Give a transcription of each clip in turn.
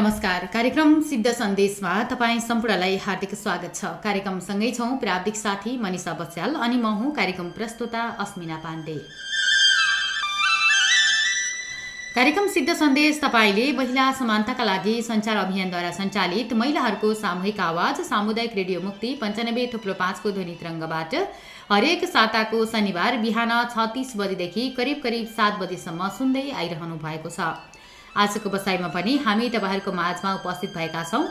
नमस्कार। कार्यक्रम सिद्ध सन्देशमा तपाईँ सम्पूर्णलाई हार्दिक स्वागत छ। कार्यक्रमसँगै छौँ प्राविधिक साथी मनिषा बस्याल अनि म हुँ कार्यक्रम प्रस्तुता अस्मिना पाण्डे। कार्यक्रम सिद्ध सन्देश तपाईँले महिला समानताका लागि सञ्चार अभियानद्वारा सञ्चालित महिलाहरूको सामूहिक आवाज सामुदायिक रेडियो मुक्ति पञ्चानब्बे थुप्रो पाँचको ध्वनि तरङ्गबाट हरेक साताको शनिबार बिहान छत्तिस बजेदेखि करिब करिब सात बजेसम्म सुन्दै आइरहनु भएको छ। आजको बसाइमा पनि हामी तपाईँहरूको माझमा उपस्थित भएका छौँ।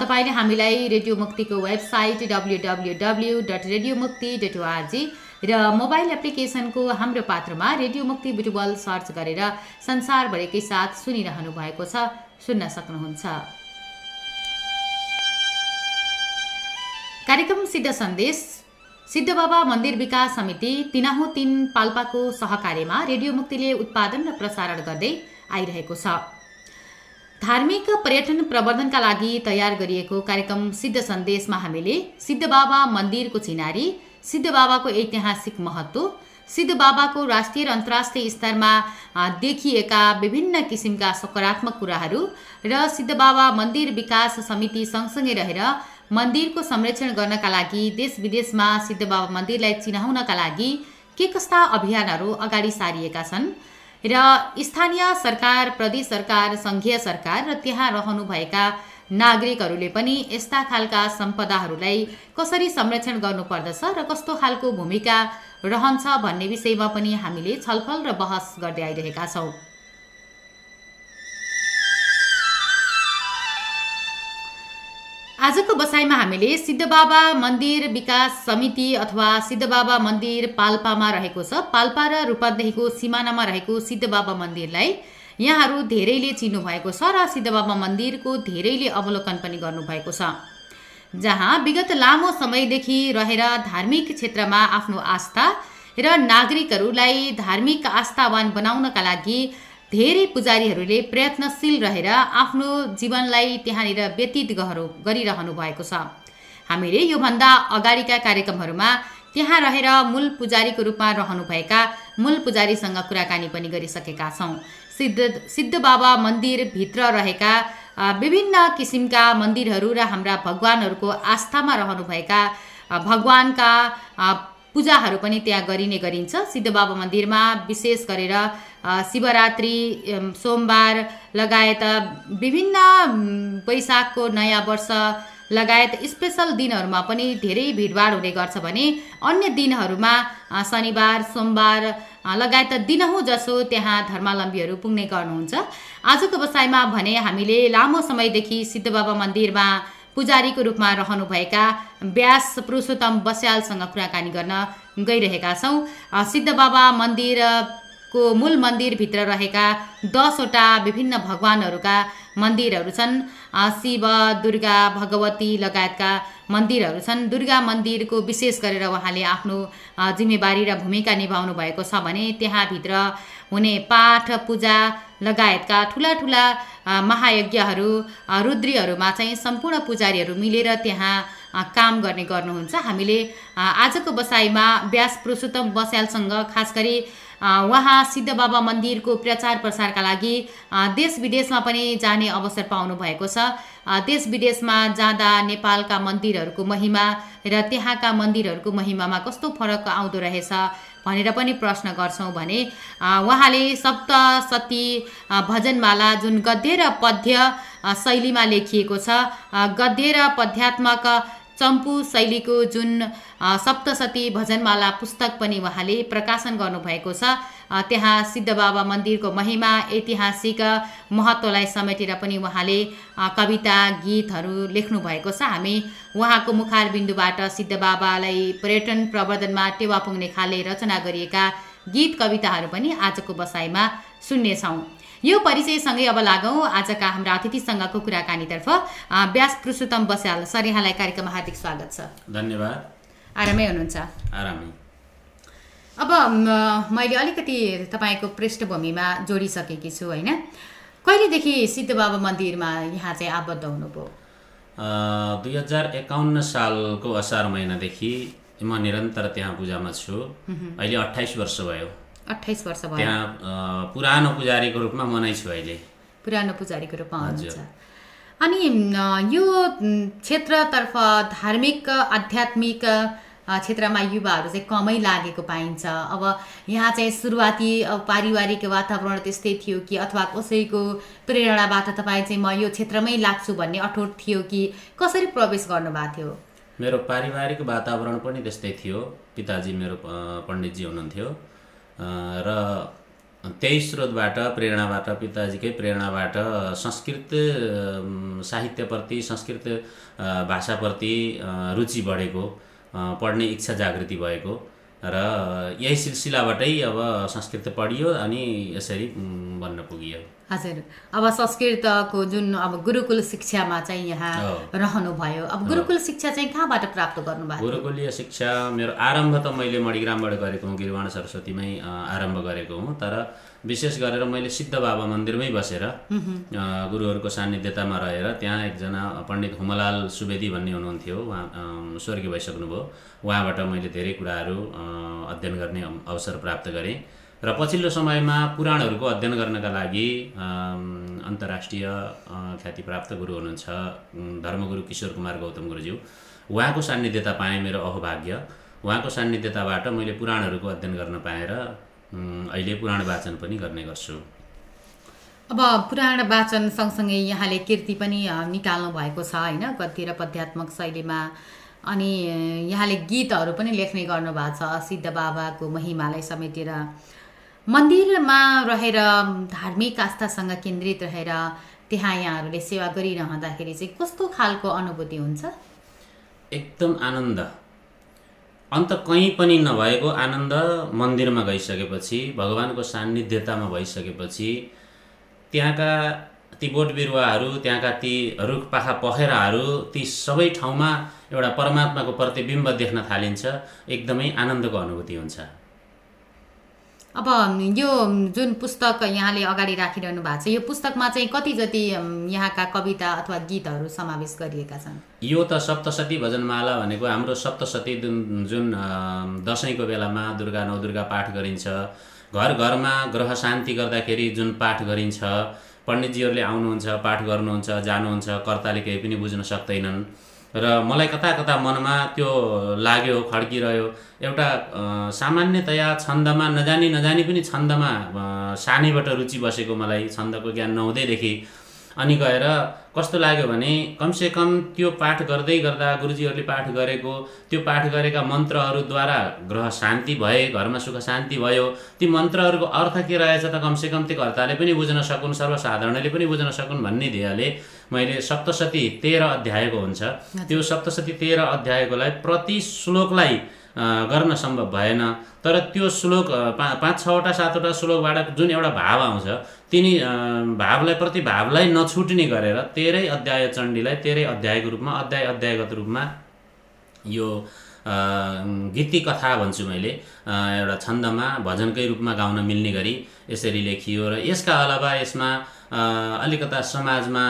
तपाईँले हामीलाई रेडियो मुक्तिको website W W W dot radio Mukti dot ORG र मोबाइल एप्लिकेसनको हाम्रो पात्रमा रेडियो मुक्ति बुटबल सर्च गरेर संसारभरिकै साथ सुनिरहनु भएको छ। सुन्न सक्नुहुन्छ। कार्यक्रम सिद्ध सन्देश सिद्ध बाबा मन्दिर विकास समिति तिनाहु तिन पाल्पाको सहकार्यमा रेडियो मुक्तिले उत्पादन र प्रसारण गर्दै आइरहेको छ। धार्मिक पर्यटन प्रवर्धनका लागि तयार गरिएको कार्यक्रम सिद्ध सन्देशमा हामीले सिद्ध बाबा मन्दिरको चिनारी सिद्ध बाबाको ऐतिहासिक महत्त्व सिद्ध बाबाको राष्ट्रिय र अन्तर्राष्ट्रिय स्तरमा देखिएका विभिन्न किसिमका सकारात्मक कुराहरू र सिद्ध बाबा मन्दिर विकास समिति सँगसँगै रहेर मन्दिरको संरक्षण गर्नका लागि देश विदेशमा सिद्ध बाबा मन्दिरलाई चिनाउनका लागि के कस्ता अभियानहरू अगाडि सारिएका छन् र स्थानीय सरकार प्रदेश सरकार सङ्घीय सरकार र त्यहाँ रहनुभएका नागरिकहरूले पनि यस्ता खालका सम्पदाहरूलाई कसरी संरक्षण गर्नुपर्दछ र कस्तो खालको भूमिका रहन्छ भन्ने विषयमा पनि हामीले छलफल र बहस गर्दै आइरहेका छौँ। आजको बसाइमा हामीले सिद्धबाबा मन्दिर विकास समिति अथवा सिद्धबाबा मन्दिर पाल्पामा रहेको छ। पाल्पा र रूपन्देहीको सिमानामा रहेको सिद्धबाबा मन्दिरलाई यहाँहरू धेरैले चिन्नु भएको छ र सिद्धबाबा मन्दिरको धेरैले अवलोकन पनि गर्नुभएको छ। जहाँ विगत लामो समयदेखि रहेर धार्मिक क्षेत्रमा आफ्नो आस्था र नागरिकहरूलाई धार्मिक आस्थावान बनाउनका लागि धेरै पुजारीहरूले प्रयत्नशील रहेर आफ्नो जीवनलाई त्यहाँनिर व्यतीत गरिरहनु भएको छ। हामीले योभन्दा अगाडिका कार्यक्रमहरूमा त्यहाँ रहेर मूल पुजारीको रूपमा रहनुभएका मूल पुजारीसँग कुराकानी पनि गरिसकेका छौँ। सिद्ध सिद्ध बाबा मन्दिरभित्र रहेका विभिन्न किसिमका मन्दिरहरू र हाम्रा भगवानहरूको आस्थामा रहनुभएका भगवानका पूजाहरू पनि त्यहाँ गरिने गरिन्छ। सिद्ध बाबा मन्दिरमा विशेष गरेर शिवरात्रि सोमबार लगायत विभिन्न वैशाखको नयाँ वर्ष लगायत स्पेसल दिनहरूमा पनि धेरै भिडभाड हुने गर्छ भने अन्य दिनहरूमा शनिबार सोमबार लगायत दिनहुँ जसो त्यहाँ धर्मावलम्बीहरू पुग्ने गर्नुहुन्छ। आजको बसाइमा भने हामीले लामो समयदेखि सिद्ध बाबा मन्दिरमा पुजारीको रूपमा रहनुभएका व्यास पुरुषोत्तम बस्यालसँग कुराकानी गर्न गइरहेका छौँ। अ, सिद्ध मन्दिरको मूल मन्दिरभित्र रहेका दसवटा विभिन्न भगवानहरूका मन्दिरहरू छन्। शिव दुर्गा भगवती लगायतका मन्दिरहरू छन्। दुर्गा मन्दिरको विशेष गरेर उहाँले आफ्नो जिम्मेवारी र भूमिका निभाउनु भएको छ भने त्यहाँभित्र हुने पाठ पूजा लगायतका ठुला ठुला महायज्ञहरू रुद्रीहरूमा चाहिँ सम्पूर्ण पुजारीहरू मिलेर त्यहाँ काम गर्ने गर्नुहुन्छ। हामीले आजको बसाइमा व्यास पुरुषोत्तम बस्यालसँग खास गरी उहाँ सिद्ध बाबा मन्दिरको प्रचार प्रसारका लागि देश विदेशमा पनि जाने अवसर पाउनु भएको छ देश विदेशमा जाँदा नेपालका मन्दिरहरूको महिमा र त्यहाँका मन्दिरहरूको महिमामा कस्तो फरक आउँदो रहेछ भनेर पनि प्रश्न गर्छौँ भने उहाँले सप्तशती भजनमाला जुन गद्य र पद्य शैलीमा लेखिएको छ गद्य र पद्यात्मक चम्पू शैलीको जुन सप्तशती भजनमाला पुस्तक पनि उहाँले प्रकाशन गर्नुभएको छ। त्यहाँ सिद्ध बाबा मन्दिरको महिमा ऐतिहासिक महत्त्वलाई समेटेर पनि उहाँले कविता गीतहरू लेख्नु भएको छ। हामी उहाँको मुखार बिन्दुबाट सिद्ध बाबालाई पर्यटन प्रवर्धनमा टेवा पुग्ने खाले रचना गरिएका गीत कविताहरू पनि आजको बसाइमा सुन्नेछौँ। यो परिचयसँगै अब लागौँ। आजका हाम्रा अतिथिसँगको कुराकानीतर्फ व्यास पुरुषोत्तम बस्याल सर यहाँलाई कार्यक्रममा हार्दिक स्वागत छ। धन्यवाद। आरामै हुनुहुन्छ? आरामै। अब मैले अलिकति तपाईँको पृष्ठभूमिमा जोडिसकेकी छु होइन? कहिलेदेखि सिद्ध बाबा मन्दिरमा यहाँ चाहिँ आबद्ध हुनुभयो? दुई हजार एकाउन्न सालको असार महिनादेखि म निरन्तर त्यहाँ पूजामा छु। अहिले अठाइस वर्ष भयो। अठाइस वर्ष भयो। त्यहाँ पुरानो पुजारीको रूपमा म नै छु अहिले। पुरानो पुजारीको रूपमा हजुर। हुनुहुन्छ अनि यो क्षेत्रतर्फ धार्मिक आध्यात्मिक क्षेत्रमा युवाहरू चाहिँ कमै लागेको पाइन्छ। अब यहाँ चाहिँ सुरुवाती अब पारिवारिक वातावरण त्यस्तै थियो कि अथवा कसैको प्रेरणाबाट तपाईँ चाहिँ म यो क्षेत्रमै लाग्छु भन्ने अठोट थियो कि कसरी प्रवेश गर्नुभएको थियो? मेरो पारिवारिक वातावरण पनि त्यस्तै थियो। पिताजी मेरो पण्डितजी हुनुहुन्थ्यो। र त्यही स्रोतबाट प्रेरणाबाट पिताजीकै प्रेरणाबाट संस्कृत साहित्यप्रति संस्कृत भाषाप्रति रुचि बढेको पढ्ने इच्छा जागृति भएको र यही सिलसिलाबाटै अब संस्कृत पढियो अनि यसरी बन्न पुगियो। हजुर। अब संस्कृतको जुन अब गुरुकुल शिक्षामा चाहिँ यहाँ। रहनुभयो। अब गुरुकुल शिक्षा चाहिँ कहाँबाट प्राप्त गर्नुभएको गुरुकुलीय शिक्षा मेरो आरम्भ त मैले मणिग्रामबाट गरेको हुँ गिरवाण सरस्वतीमै आरम्भ गरेको हुँ। तर विशेष गरेर मैले सिद्ध बाबा मन्दिरमै बसेर गुरुहरूको सान्निध्यतामा रहेर त्यहाँ एकजना पण्डित हुमलाल सुवेदी भन्ने हुनुहुन्थ्यो। उहाँ स्वर्गीय भइसक्नुभयो। उहाँबाट मैले धेरै कुराहरू अध्ययन गर्ने अवसर प्राप्त गरेँ। र पछिल्लो समयमा पुराणहरूको अध्ययन गर्नका लागि अन्तर्राष्ट्रिय ख्यातिप्राप्त गुरु हुनुहुन्छ धर्मगुरु किशोर कुमार गौतम गुरुज्यू। उहाँको सान्निध्यता पाएँ मेरो अहोभाग्य। उहाँको सान्निध्यताबाट मैले पुराणहरूको अध्ययन गर्न पाएर अहिले पुराण वाचन पनि गर्ने गर्छु। अब पुराण वाचन सँगसँगै यहाँले कृति पनि निकाल्नु भएको छ होइन? र पद्यात्मक शैलीमा। अनि यहाँले गीतहरू पनि लेख्ने गर्नुभएको छ। सिद्ध बाबाको महिमालाई समेटेर। मन्दिरमा रहेर धार्मिक आस्थासँग केन्द्रित रहेर त्यहाँ यहाँहरूले सेवा गरिरहँदाखेरि चाहिँ कस्तो खालको अनुभूति हुन्छ? एकदम आनन्द। अन्त कहीँ पनि नभएको आनन्द मन्दिरमा गइसकेपछि भगवान्को सान्निध्यतामा भइसकेपछि त्यहाँका ती बोट बिरुवाहरू त्यहाँका ती रुखपाखा पखेराहरू ती सबै ठाउँमा एउटा परमात्माको प्रतिबिम्ब देख्न थालिन्छ। एकदमै आनन्दको अनुभूति हुन्छ। अब यो जुन पुस्तक यहाँले अगाडि राखिरहनु भएको छ यो पुस्तकमा चाहिँ कति जति यहाँका कविता अथवा गीतहरू समावेश गरिएका छन्? यो त सप्तशती भजनमाला भनेको हाम्रो सप्तशती जुन जुन दसैँको बेलामा दुर्गा नौ दुर्गा पाठ गरिन्छ घर घरमा ग्रह शान्ति गर्दाखेरि जुन पाठ गरिन्छ पण्डितजीहरूले आउनुहुन्छ पाठ गर्नुहुन्छ जानुहुन्छ कर्ताले केही पनि बुझ्न सक्दैनन्। र मलाई कता कता मनमा त्यो लाग्यो खड्किरह्यो एउटा सामान्यतया छन्दमा नजानी नजानी पनि छन्दमा सानैबाट रुचि बसेको मलाई छन्दको ज्ञान नहुँदैदेखि अनि गएर कस्तो लाग्यो भने कमसेकम त्यो पाठ गर्दै गर्दा गुरुजीहरूले पाठ गरेको त्यो पाठ गरेका मन्त्रहरूद्वारा ग्रह शान्ति भए घरमा सुख शान्ति भयो ती मन्त्रहरूको अर्थ के रहेछ त कमसेकम त्यो कर्ताले पनि बुझ्न सकुन् सर्वसाधारणले पनि बुझ्न सकुन् भन्ने ध्येयले मैले सप्तशती तेह्र अध्यायको हुन्छ। त्यो सप्तशती तेह्र अध्यायकोलाई प्रति श्लोकलाई गर्न सम्भव भएन। तर त्यो श्लोक पा पाँच छवटा सातवटा श्लोकबाट जुन एउटा भाव आउँछ तिनी भावलाई प्रति भावलाई नछुट्ने गरेर तेह्रै अध्याय चण्डीलाई तेह्रै अध्यायको रूपमा अध्याय अध्यायगत रूपमा यो गीति कथा भन्छु मैले एउटा छन्दमा भजनकै रूपमा गाउन मिल्ने गरी यसरी लेखियो र यसका अलावा यसमा अलिकता समाजमा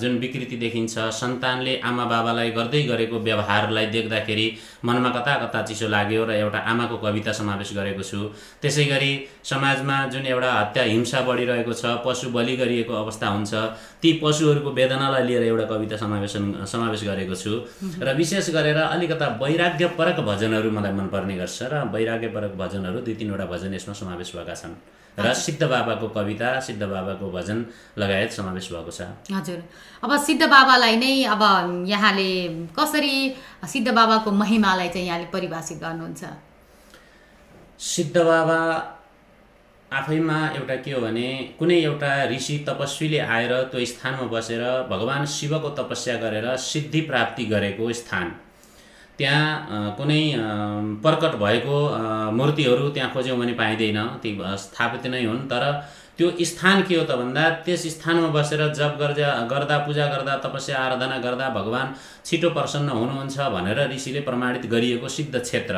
जुन विकृति देखिन्छ सन्तानले आमा बाबालाई गर्दै गरेको व्यवहारलाई देख्दाखेरि मनमा कता कता चिसो लाग्यो र एउटा आमाको कविता समावेश गरेको छु। त्यसै गरी समाजमा जुन एउटा हत्या हिंसा बढिरहेको छ पशु बलि गरिएको अवस्था हुन्छ ती पशुहरूको वेदनालाई लिएर एउटा कविता समावेशन समावेश गरेको छु। र विशेष गरेर अलिकता वैराग्यपरक भजनहरू मलाई मनपर्ने गर्छ र वैराग्यपरक भजनहरू दुई तिनवटा भजन यसमा समावेश भएका छन्। र सिद्ध बाबाको कविता सिद्ध बाबाको भजन लगायत समावेश भएको छ। हजुर। अब सिद्ध बाबालाई नै अब यहाँले कसरी सिद्ध बाबाको महिमालाई चाहिँ यहाँले परिभाषित गर्नुहुन्छ? सिद्ध बाबा आफैमा एउटा के हो भने कुनै एउटा ऋषि तपस्वीले आएर त्यो स्थानमा बसेर भगवान् शिवको तपस्या गरेर सिद्धि प्राप्ति गरेको स्थान। त्यहाँ कुनै प्रकट भएको मूर्तिहरू त्यहाँ खोज्यौँ भने पाइँदैन। ती स्थापित नै हुन्। तर त्यो स्थान के हो त भन्दा त्यस स्थानमा बसेर जप गर्दा गर्दा पूजा गर्दा तपस्या आराधना गर्दा भगवान् छिटो प्रसन्न हुनुहुन्छ भनेर ऋषिले प्रमाणित गरिएको सिद्ध क्षेत्र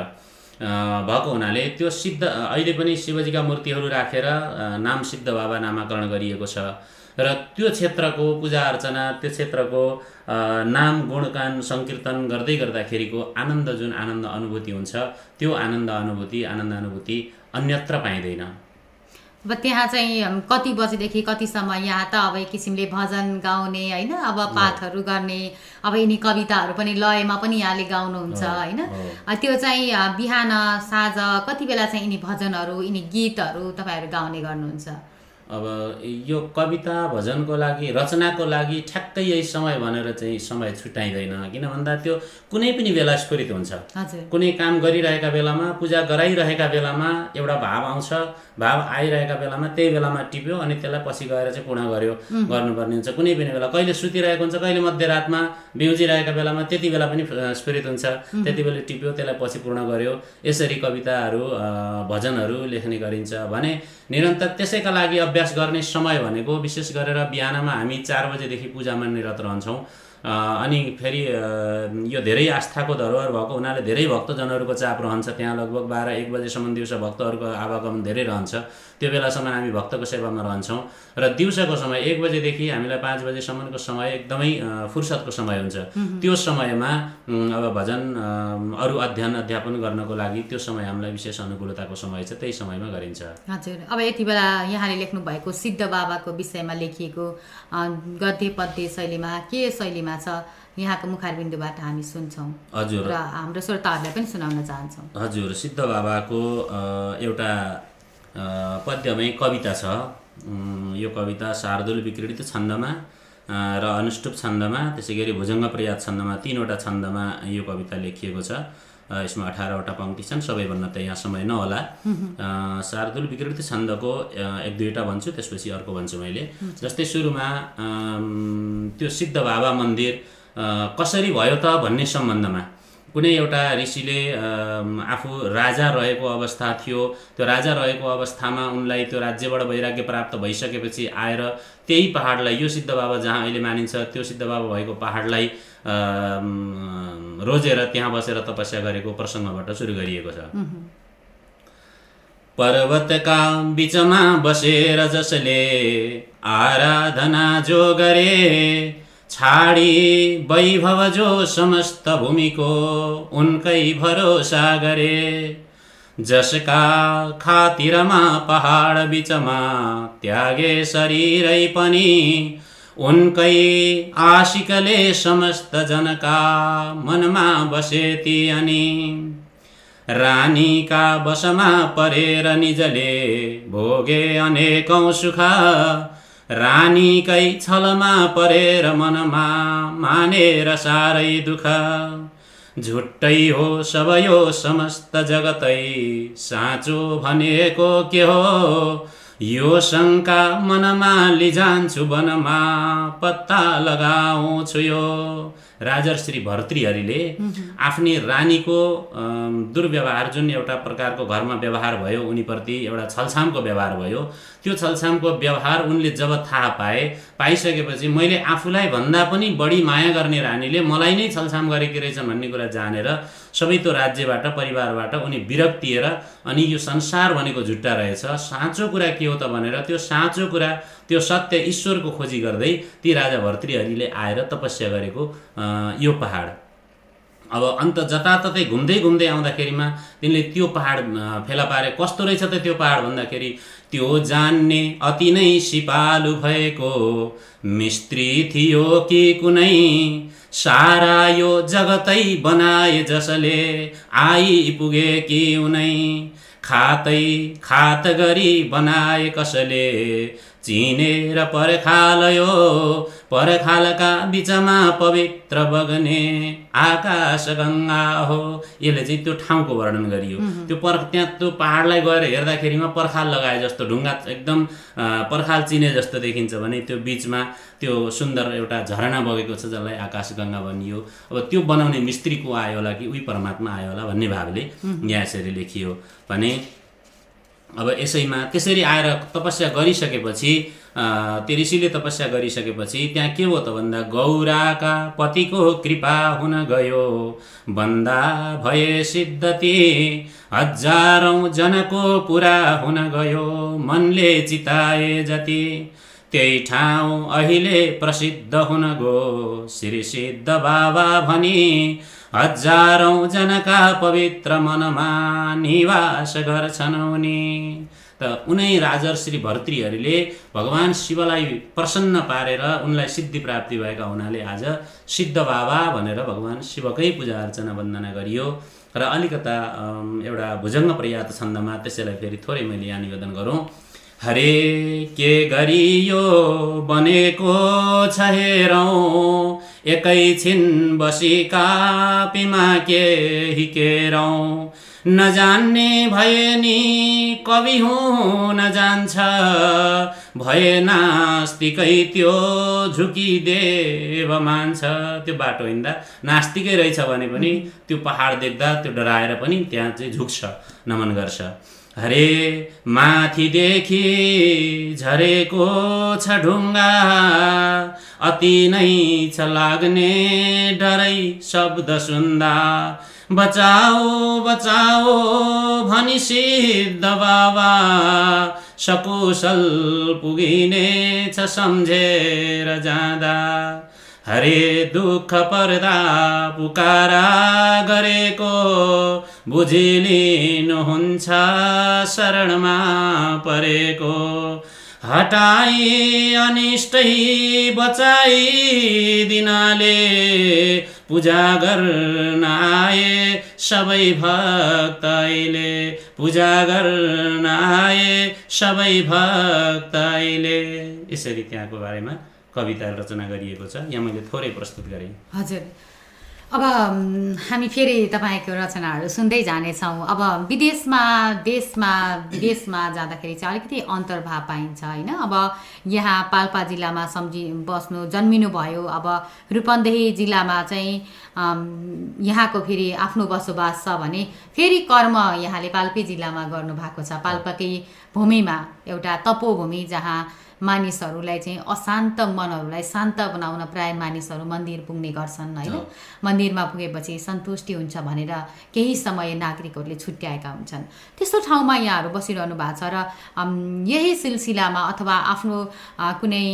भएको हुनाले त्यो सिद्ध अहिले पनि शिवजीका मूर्तिहरू राखेर नाम सिद्ध बाबा नामाकरण गरिएको छ। र त्यो क्षेत्रको पूजा अर्चना त्यो क्षेत्रको नाम गुणगान सङ्कीर्तन गर्दै गर्दाखेरिको आनन्द जुन आनन्द अनुभूति हुन्छ त्यो आनन्द अनुभूति आनन्द अनुभूति अन्यत्र पाइँदैन। अब त्यहाँ चाहिँ कति बजेदेखि कतिसम्म यहाँ त अब एक किसिमले भजन गाउने होइन? अब पाठहरू गर्ने अब यिनी कविताहरू पनि लयमा पनि यहाँले गाउनुहुन्छ होइन? त्यो चाहिँ बिहान साँझ कति बेला चाहिँ यिनी भजनहरू यिनी गीतहरू तपाईँहरू गाउने गर्नुहुन्छ? अब यो कविता भजनको लागि रचनाको लागि ठ्याक्कै यही समय भनेर चाहिँ समय छुट्याइँदैन। किन भन्दा त्यो कुनै पनि बेला स्फुरित हुन्छ। कुनै काम गरिरहेका बेलामा पूजा गराइरहेका बेलामा एउटा भाव आउँछ। भाव आइरहेका बेलामा त्यही बेलामा टिप्यो अनि त्यसलाई पछि गएर चाहिँ पूर्ण गर्यो। गर्नुपर्ने हुन्छ। कुनै पनि बेला। कहिले सुतिरहेको हुन्छ कहिले मध्यरातमा बिउजिरहेका बेलामा त्यति बेला पनि स्फुरित हुन्छ। त्यति बेला टिप्यो त्यसलाई पछि पूर्ण गर्यो। यसरी कविताहरू भजनहरू लेख्ने गरिन्छ भने निरन्तर त्यसैका लागि अभ्यास गर्ने समय भनेको विशेष गरेर बिहानमा हामी चार बजेदेखि पूजामा निरत रहन्छौँ। अनि फेरि यो धेरै आस्थाको धरोहर भएको हुनाले धेरै भक्तजनहरूको चाप रहन्छ। त्यहाँ लगभग बाह्र एक बजेसम्म दिउँसो भक्तहरूको आवागमन धेरै रहन्छ। त्यो बेलासम्म हामी भक्तको सेवामा रहन्छौँ र दिउँसोको समय एक बजेदेखि हामीलाई पाँच बजेसम्मको समय एकदमै फुर्सदको समय हुन्छ। त्यो समयमा अब भजन अरू अध्ययन अध्यापन गर्नको लागि त्यो समय हामीलाई विशेष अनुकूलताको समय छ त्यही समयमा गरिन्छ। हजुर। अब यति बेला यहाँले लेख्नु भएको सिद्ध बाबाको विषयमा लेखिएको गद्य पद्य शैलीमा के शैलीमा छ यहाँको मुखारबिन्दुबाट हामी सुन्छौँ। हजुर। र हाम्रो श्रोताहरूलाई पनि सुनाउन चाहन्छौँ। हजुर। सिद्ध बाबाको एउटा अ, पद्यमै कविता छ। यो कविता शार्दुल विक्रीडित छन्दमा र अनुष्टुप छन्दमा त्यसै गरी भुजङ्ग प्रयात छन्दमा तिनवटा छन्दमा यो कविता लेखिएको छ। यसमा अठारवटा पङ्क्ति छन् सबैभन्दा त यहाँ समय नहोला। शार्दुल विक्रीडित छन्दको एक दुईवटा भन्छु त्यसपछि अर्को भन्छु मैले। जस्तै सुरुमा त्यो सिद्ध बाबा मन्दिर कसरी भयो त भन्ने सम्बन्धमा। कुनै एउटा ऋषिले आफू राजा रहेको अवस्था थियो त्यो राजा रहेको अवस्थामा उनलाई त्यो राज्यबाट वैराग्य प्राप्त भइसकेपछि आएर त्यही पहाडलाई यो सिद्ध बाबा जहाँ अहिले मानिन्छ त्यो सिद्ध बाबा भएको पहाडलाई रोजेर त्यहाँ बसेर तपस्या गरेको प्रसङ्गबाट सुरु गरिएको छ। पर्वतका बिचमा बसेर जसले आराधना जो गरे छाडी वैभव जो समस्त भूमिको उनकै भरोसा गरे। जसका खातिरमा पहाड बिचमा त्यागे शरीरै पनि उनकै आशिकले समस्त जनका मनमा बसे ती अनि। रानीका बसमा परेर निजले भोगे अनेकौँ सुख रानीकै छलमा परेर मनमा मानेर साह्रै दुःख। झुट्टै हो सब यो समस्त जगतै साँचो भनेको के हो? यो शङ्का मनमा लिजान्छु वनमा पत्ता लगाउँछु यो। राजा श्री भर्तृहरिले आफ्नी रानीको दुर्व्यवहार जुन एउटा प्रकारको घरमा व्यवहार भयो उनीप्रति एउटा छलछामको व्यवहार भयो त्यो छलछामको व्यवहार उनले जब थाहा पाए पाइसकेपछि मैले आफूलाई भन्दा पनि बढी माया गर्ने रानीले मलाई नै छलछाम गरेकी रहेछन् भन्ने कुरा जानेर सबै त्यो राज्यबाट परिवारबाट उनी विरक्तिएर अनि यो संसार भनेको झुट्टा रहेछ। साँचो कुरा के हो त भनेर त्यो साँचो कुरा त्यो सत्य ईश्वरको खोजी गर्दै ती राजा भर्तृहरिले आएर तपस्या गरेको यो पहाड। अब अन्त जताततै घुम्दै घुम्दै आउँदाखेरिमा तिनले त्यो पहाड फेला पारे। कस्तो रहेछ त त्यो पहाड भन्दाखेरि त्यो जान्ने अति नै सिपालु भएको। मिस्त्री थियो कि कुनै? सारा यो जगतै बनाए जसले आइपुगे कि उनै? खातै खात गरी बनाए कसले? चिनेर पर्खालयो पर्खालका बिचमा पवित्र बग्ने आकाश गङ्गा हो। यसले चाहिँ त्यो ठाउँको वर्णन गरियो। त्यो पर त्यहाँ त्यो पहाडलाई गएर हेर्दाखेरिमा पर्खाल लगाए जस्तो ढुङ्गा एकदम पर्खाल चिने जस्तो देखिन्छ भने त्यो बिचमा त्यो सुन्दर एउटा झरना बगेको छ जसलाई आकाश गङ्गा भनियो। अब त्यो बनाउने मिस्त्री को आयो होला कि उही परमात्मा आयो होला भन्ने भावले यहाँ यसरी लेखियो भने अब यसैमा त्यसरी आएर तपस्या गरिसकेपछि त्यो ऋषिले तपस्या गरिसकेपछि त्यहाँ के हो त भन्दा गौराका पतिको कृपा हुन गयो। बन्दा भए सिद्धति हजारौँ जनको पुरा हुन गयो। मनले चिताए जति त्यही ठाउँ अहिले प्रसिद्ध हुन गयो। श्री सिद्ध बाबा भनी हजारौँ जनका पवित्र मनमा निवास गर्छन् उनी त उनै राजर्षि भर्तृहरूले भगवान् शिवलाई प्रसन्न पारेर उनलाई सिद्धि प्राप्ति भएका हुनाले आज सिद्ध बाबा भनेर भगवान् शिवकै पूजा अर्चना वन्दना गरियो। र अलिकता एउटा भुजङ्ग पर्याप्त छन्दमा त्यसैलाई फेरि थोरै मैले यहाँ निवेदन गरौँ। हरे के गरियो बनेको छ हेरौँ। एकैछिन बसी कापीमा के हिकेरौँ नजान्ने भए नि कवि हुन जान्छ। भए नास्तिकै त्यो झुकिदेव मान्छ। त्यो बाटो हिँड्दा नास्तिकै रहेछ भने पनि त्यो पहाड देख्दा त्यो डराएर पनि त्यहाँ चाहिँ झुक्छ नमन गर्छ। हरे माथिदेखि झरेको छ ढुङ्गा। अति नै छ लाग्ने डरै शब्द सुन्दा। बचाओ बचाओ भनी सिद्ध बाबा सकुशल पुगिने छ सम्झेर जाँदा। हरे दुःख पर्दा पुकारा गरेको बुझिलिनुहुन्छ शरणमा परेको। हटाई अनिष्टै बचाइ दिनाले पूजा गर्न आए सबै भक्तैले पूजा गर्न आए सबै भक्तैले। यसरी त्यहाँको बारेमा कविता रचना गरिएको छ। यहाँ मैले थोरै प्रस्तुत गरेँ। हजुर। अब हामी फेरि तपाईँको रचनाहरू सुन्दै जानेछौँ। अब विदेशमा देशमा विदेशमा जाँदाखेरि चाहिँ अलिकति अन्तर्भाव पाइन्छ होइन? अब यहाँ पाल्पा जिल्लामा सम्झि बस्नु जन्मिनु भयो। अब रूपन्देही जिल्लामा चाहिँ यहाँको फेरि आफ्नो बसोबास छ भने फेरि कर्म यहाँले पाल्पी जिल्लामा गर्नुभएको छ। पाल्पाकै भूमिमा एउटा तपोभूमि जहाँ मानिसहरूलाई चाहिँ अशान्त मनहरूलाई शान्त बनाउन प्राय मानिसहरू मन्दिर पुग्ने गर्छन् होइन। मन्दिरमा पुगेपछि सन्तुष्टि हुन्छ भनेर केही समय नागरिकहरूले छुट्याएका हुन्छन्। त्यस्तो ठाउँमा यहाँहरू बसिरहनु भएको छ र यही सिलसिलामा अथवा आफ्नो कुनै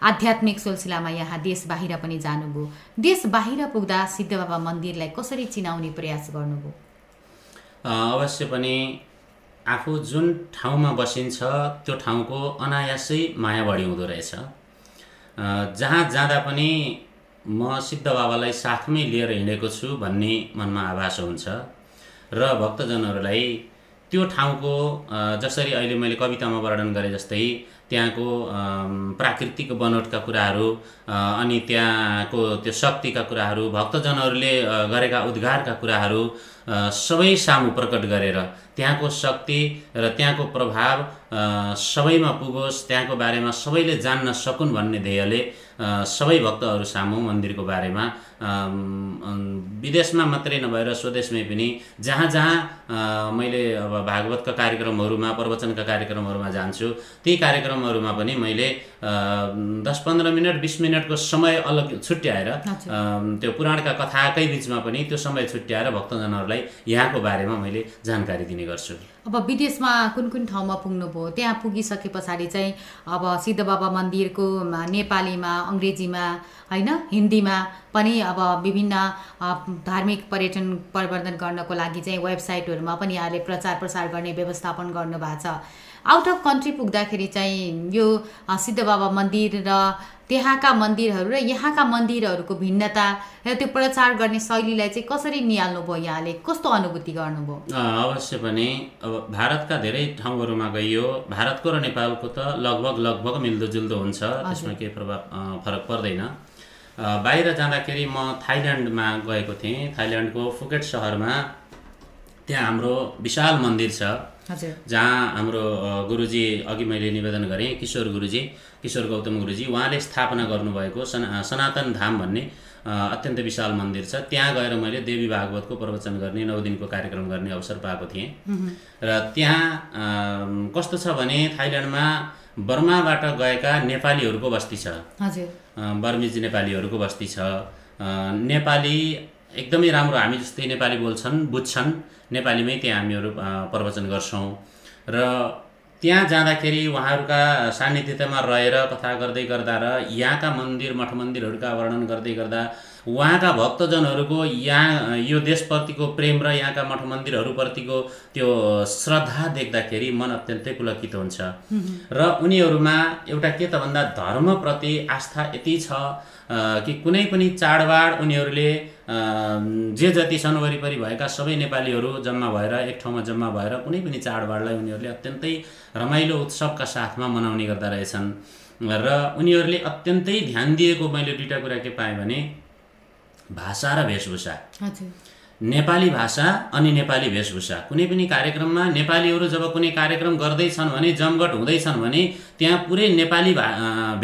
आध्यात्मिक सिलसिलामा यहाँ देश बाहिर पनि जानुभयो। देश बाहिर पुग्दा सिद्ध बाबा मन्दिरलाई कसरी चिनाउने प्रयास गर्नुभयो? अवश्य पनि आफू जुन ठाउँमा बसिन्छ त्यो ठाउँको अनायासै माया बढी हुँदो रहेछ। जहाँ जाँदा पनि म सिद्ध बाबालाई साथमै लिएर हिँडेको छु भन्ने मनमा आभास हुन्छ। र भक्तजनहरूलाई त्यो ठाउँको जसरी अहिले मैले कवितामा वर्णन गरे जस्तै त्यहाँको प्राकृतिक बनोटका कुराहरू अनि त्यहाँको त्यो शक्तिका कुराहरू भक्तजनहरूले गरेका उद्घारका कुराहरू सबै सामु प्रकट गरेर त्यहाँको शक्ति र त्यहाँको प्रभाव सबैमा पुगोस् त्यहाँको बारेमा सबैले जान्न सकुन् भन्ने ध्येयले सबै भक्तहरू सामु मन्दिरको बारेमा विदेशमा मात्रै नभएर स्वदेशमै पनि जहाँ जहाँ मैले अब भागवतका कार्यक्रमहरूमा प्रवचनका कार्यक्रमहरूमा जान्छु ती कार्यक्रमहरूमा पनि मैले दस पन्ध्र मिनट बिस मिनटको समय अलग छुट्याएर त्यो पुराणका कथाकै बिचमा पनि त्यो समय छुट्याएर भक्तजनहरूलाई यहाँको बारेमा मैले जानकारी दिने गर्छु। अब विदेशमा कुन कुन ठाउँमा पुग्नुभयो? त्यहाँ पुगिसके पछाडि चाहिँ अब सिद्ध बाबा मन्दिरको नेपालीमा अङ्ग्रेजीमा होइन? हिन्दीमा पनि अब विभिन्न धार्मिक पर्यटन प्रवर्धन गर्नको लागि चाहिँ वेबसाइटहरूमा पनि यहाँले प्रचार प्रसार गर्ने व्यवस्थापन गर्नुभएको छ। आउट अफ कन्ट्री पुग्दाखेरि चाहिँ यो सिद्ध बाबा मन्दिर र त्यहाँका मन्दिरहरू र यहाँका मन्दिरहरूको भिन्नता र त्यो प्रचार गर्ने शैलीलाई चाहिँ कसरी निहाल्नुभयो यहाँले? कस्तो अनुभूति गर्नुभयो? अवश्य पनि अब भारतका धेरै ठाउँहरूमा गइयो। भारतको र नेपालको त लगभग लगभग मिल्दोजुल्दो हुन्छ। त्यसमा केही प्रभाव फरक पर्दैन। बाहिर जाँदाखेरि म थाइल्यान्डमा गएको थिएँ। थाइल्यान्डको फुकेट सहरमा त्यहाँ हाम्रो विशाल मन्दिर छ। जहाँ हाम्रो गुरुजी अघि मैले निवेदन गरेँ किशोर गुरुजी किशोर गौतम गुरुजी उहाँले स्थापना गर्नुभएको सना सनातन धाम भन्ने अत्यन्त विशाल मन्दिर छ। त्यहाँ गएर मैले देवी भागवतको प्रवचन गर्ने नौ दिनको कार्यक्रम गर्ने अवसर पाएको थिएँ। र त्यहाँ कस्तो छ भने थाइल्यान्डमा बर्माबाट गएका नेपालीहरूको बस्ती छ। बर्मिज नेपालीहरूको बस्ती छ। नेपाली एकदमै राम्रो हामी जस्तै नेपाली बोल्छन् बुझ्छन्। नेपालीमै त्यहाँ हामीहरू प्रवचन गर्छौँ। र त्यहाँ जाँदाखेरि उहाँहरूका सान्निध्यतामा रहेर कथा गर्दै गर्दा र यहाँका मन्दिर मठ मन्दिरहरूका वर्णन गर्दै गर्दा उहाँका भक्तजनहरूको यहाँ यो देशप्रतिको प्रेम र यहाँका मठ मन्दिरहरूप्रतिको त्यो श्रद्धा देख्दाखेरि मन अत्यन्तै पुलकित हुन्छ। र उनीहरूमा एउटा के त भन्दा धर्मप्रति आस्था यति छ कि कुनै पनि चाडबाड उनीहरूले जे जति छन् वरिपरि भएका सबै नेपालीहरू जम्मा भएर एक ठाउँमा जम्मा भएर कुनै पनि चाडबाडलाई उनीहरूले अत्यन्तै रमाइलो उत्सवका साथमा मनाउने गर्दा रहेछन्। र उनीहरूले अत्यन्तै ध्यान दिएको मैले दुईवटा कुरा के पाएँ भने भाषा र वेशभूषा। नेपाली भाषा अनि नेपाली वेशभूषा। कुनै पनि कार्यक्रममा नेपालीहरू जब कुनै कार्यक्रम गर्दैछन् भने जमघट हुँदैछन् भने त्यहाँ पुरै नेपाली भा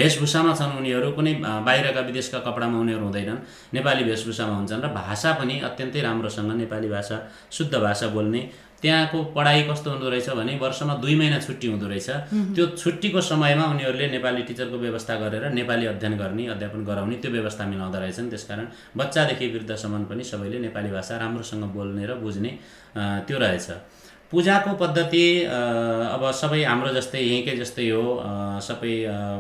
वेशभूषामा छन् उनीहरू। कुनै बाहिरका विदेशका कपडामा उनीहरू हुँदैनन्। नेपाली वेशभूषामा हुन्छन् र भाषा पनि अत्यन्तै राम्रोसँग नेपाली भाषा शुद्ध भाषा बोल्ने त्यहाँको पढाइ कस्तो हुँदो रहेछ भने वर्षमा दुई महिना छुट्टी हुँदो रहेछ। त्यो छुट्टीको समयमा उनीहरूले नेपाली टिचरको व्यवस्था गरेर नेपाली अध्ययन गर्ने अध्यापन गराउने त्यो व्यवस्था मिलाउँदो रहेछन्। त्यसकारण बच्चादेखि वृद्धसम्म पनि सबैले नेपाली भाषा राम्रोसँग बोल्ने र बुझ्ने त्यो रहेछ। पूजाको पद्धति अब सबै हाम्रो जस्तै यहीँकै जस्तै हो। सबै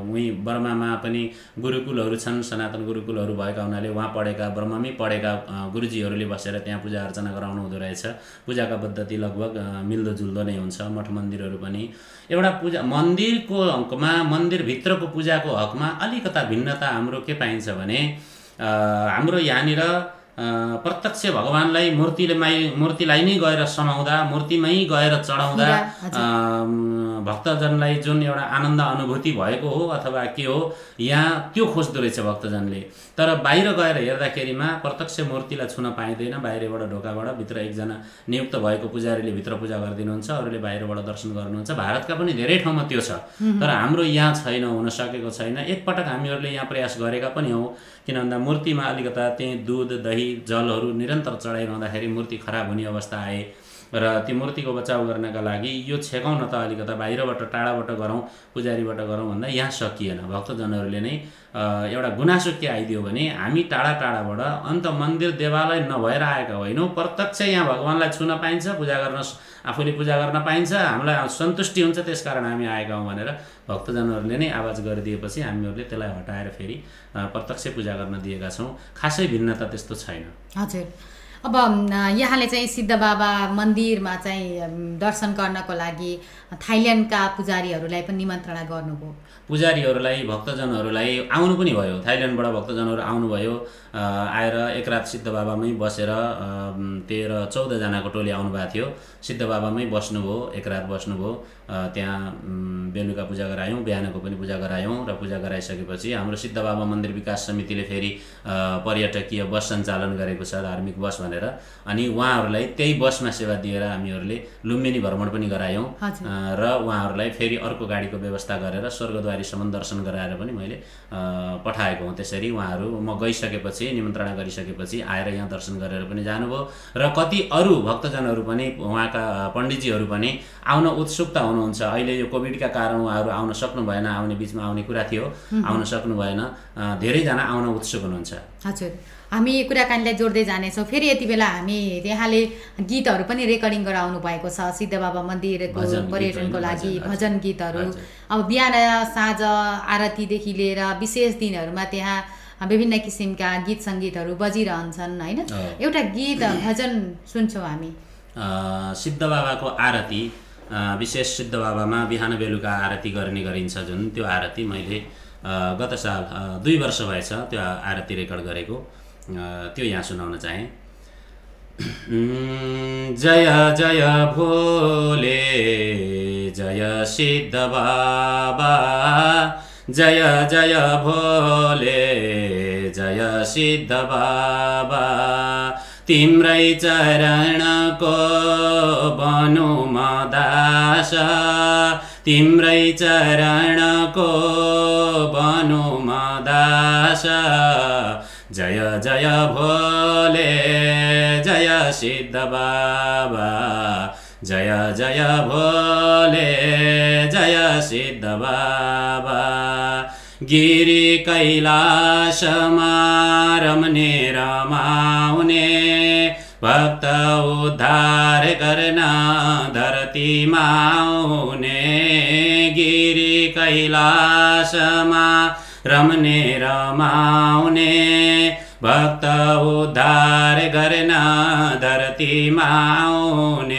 उहीँ बर्मामा पनि गुरुकुलहरू छन् सनातन गुरुकुलहरू भएका हुनाले उहाँ पढेका ब्रह्ममै पढेका गुरुजीहरूले बसेर त्यहाँ पूजा अर्चना गराउनु हुँदो रहेछ। पूजाका पद्धति लगभग मिल्दोजुल्दो नै हुन्छ मठ मन्दिरहरू पनि। एउटा पूजा मन्दिरको हकमा मन्दिरभित्रको पूजाको हकमा अलिकता भिन्नता हाम्रो के पाइन्छ भने हाम्रो यहाँनिर प्रत्यक्ष भगवान्लाई मूर्तिले माइ मूर्तिलाई नै गएर समाउँदा मूर्तिमै गएर चढाउँदा भक्तजनलाई जुन एउटा आनन्द अनुभूति भएको हो अथवा के हो यहाँ त्यो खोज्दो रहेछ भक्तजनले। तर बाहिर गएर हेर्दाखेरिमा प्रत्यक्ष मूर्तिलाई छुन पाइँदैन बाहिरबाट ढोकाबाट भित्र एकजना नियुक्त भएको पुजारीले भित्र पूजा गरिदिनुहुन्छ अरूले बाहिरबाट दर्शन गर्नुहुन्छ। भारतका पनि धेरै ठाउँमा त्यो छ। तर हाम्रो यहाँ छैन हुन सकेको छैन। एकपटक हामीहरूले यहाँ प्रयास गरेका पनि हौँ। किन भन्दा मूर्तिमा अलिकता त्यही दुध दही जलहरू निरन्तर चढाइरहँदाखेरि मूर्ति खराब हुने अवस्था आए। र त्यो मूर्तिको बचाउ गर्नका लागि यो छेकाउँ न त अलिकता बाहिरबाट टाढाबाट गरौँ पुजारीबाट गरौँ भन्दा यहाँ सकिएन। भक्तजनहरूले नै एउटा गुनासो के आइदियो भने हामी टाढा टाढाबाट अन्त मन्दिर देवालय नभएर आएका होइनौँ। प्रत्यक्ष यहाँ भगवान्लाई छुन पाइन्छ पूजा गर्न आफूले पूजा गर्न पाइन्छ हामीलाई सन्तुष्टि हुन्छ त्यसकारण हामी आएका हौँ भनेर भक्तजनहरूले नै आवाज गरिदिएपछि हामीहरूले त्यसलाई हटाएर फेरि प्रत्यक्ष पूजा गर्न दिएका छौँ। खासै भिन्नता त्यस्तो छैन। हजुर। अब यहाँले चाहिँ सिद्ध बाबा मन्दिरमा चाहिँ दर्शन गर्नको लागि थाइल्यान्डका पुजारीहरूलाई पनि निमन्त्रणा गर्नुभयो। पुजारीहरूलाई भक्तजनहरूलाई आउनु पनि भयो। थाइल्यान्डबाट भक्तजनहरू आउनुभयो। आएर एक रात सिद्ध बाबामै बसेर तेह्र चौधजनाको टोली आउनुभएको थियो। सिद्ध बाबामै बस्नुभयो एक रात बस्नुभयो। त्यहाँ बेलुका पूजा गरायौँ बिहानको पनि पूजा गरायौँ र पूजा गराइसकेपछि हाम्रो सिद्ध बाबा मन्दिर विकास समितिले फेरि पर्यटकीय बस सञ्चालन गरेको छ धार्मिक बस भनेर। अनि उहाँहरूलाई त्यही बसमा सेवा दिएर हामीहरूले लुम्बिनी भ्रमण पनि गरायौँ। र उहाँहरूलाई फेरि अर्को गाडीको व्यवस्था गरेर स्वर्गद्वारीसम्म दर्शन गराएर पनि मैले पठाएको हुँ। त्यसरी उहाँहरू म गइसकेपछि निमन्त्रणा गरिसकेपछि आएर यहाँ दर्शन गरेर पनि जानुभयो। र कति अरू भक्तजनहरू पनि उहाँका पण्डितजीहरू पनि आउन उत्सुकता हुनुहुन्छ अहिले यो कोभिडका कारण उहाँहरू आउन सक्नु भएन आउने बिचमा आउने कुरा थियो। आउन सक्नु भएन। धेरैजना आउन उत्सुक हुनुहुन्छ। हजुर। हामी कुराकानीलाई जोड्दै जानेछौँ। फेरि यति बेला हामी यहाँले गीतहरू पनि रेकर्डिङ गराउनु भएको छ। सिद्ध बाबा मन्दिरको पर्यटनको लागि भजन, गीतहरू। अब बिहान साँझ आरतीदेखि लिएर विशेष दिनहरूमा त्यहाँ विभिन्न किसिमका गीत सङ्गीतहरू बजिरहन्छन् होइन। एउटा गीत भजन सुन्छौँ हामी। अ, सिद्ध बाबाको आरती विशेष सिद्ध बाबामा बिहान बेलुका आरती गर्ने गरिन्छ जुन त्यो आरती मैले गत साल दुई वर्ष भएछ त्यो आरती रेकर्ड गरेको। त्यो यहाँ सुनाउन चाहेँ। जय जय भोले जय सिद्ध बाबा जय जय भोले जय सिद्ध बाबा। तिम्रै चरणको बनु म दास तिम्रै चरणको बनु म जय जय भोले जय सिद्ध बाबा। जय जय भोले जय सिद्ध बाबा। गिरी कैलासमा रमने रमाउने भक्त उद्धार गर्न धरतीमा आउने गिरी कैलासमा रमने रमाउने भक्त उद्धार गर्न धरतीमा आउने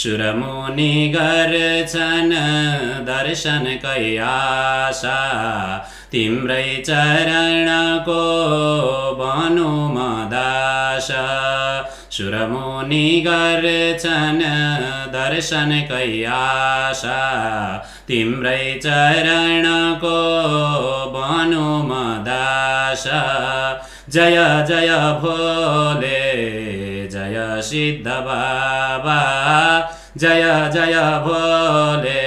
सुरमुनि गर्छन् दर्शनकै आशा। तिम्रै चरणको बनु मदास सुरमुनि गर्छन् दर्शनकै आशा। तिम्रै चरणको बनु मदास जय जय भोले सिद्ध बाबा जय जय भोले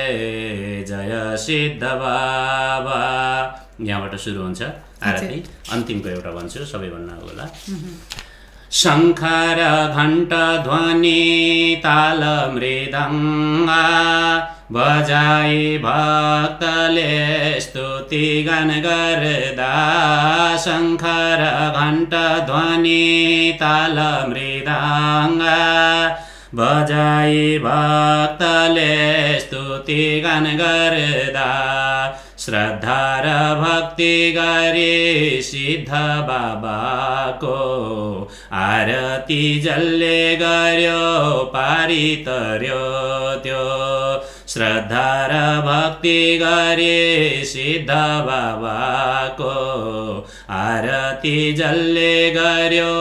जय सिद्ध बाबा यहाँबाट सुरु हुन्छ आरती। अन्तिमको एउटा भन्छु सबैभन्दा होला। शङ्खर घण्ट ध्वनि ताल मृदङ्गा। बजाई भक्तले स्तुति गान गर्दा। शङ्खर घण्ट ध्वनि ताल मृदङ्गा। बजाई भक्तले स्तुति गान गर्दा। श्रद्धा र भक्ति गरे सिद्ध बाबाको आरती जसले गर्यो पारी तर्यो त्यो। श्रद्धा भक्ति गरे सिद्ध बाबाको आरती जसले गर्यो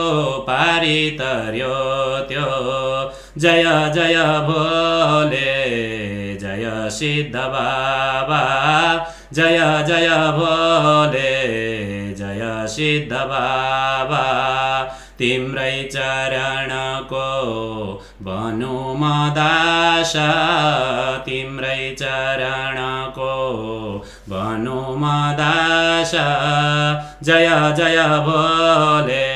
पारी तर्यो त्यो जय जय भोले जय सिद्ध बाबा जय जय भोले जय सिद्ध बाबा तिम्रै चरणको बनु मदास तिम्रै चरणको बनु मदास जय जय भोले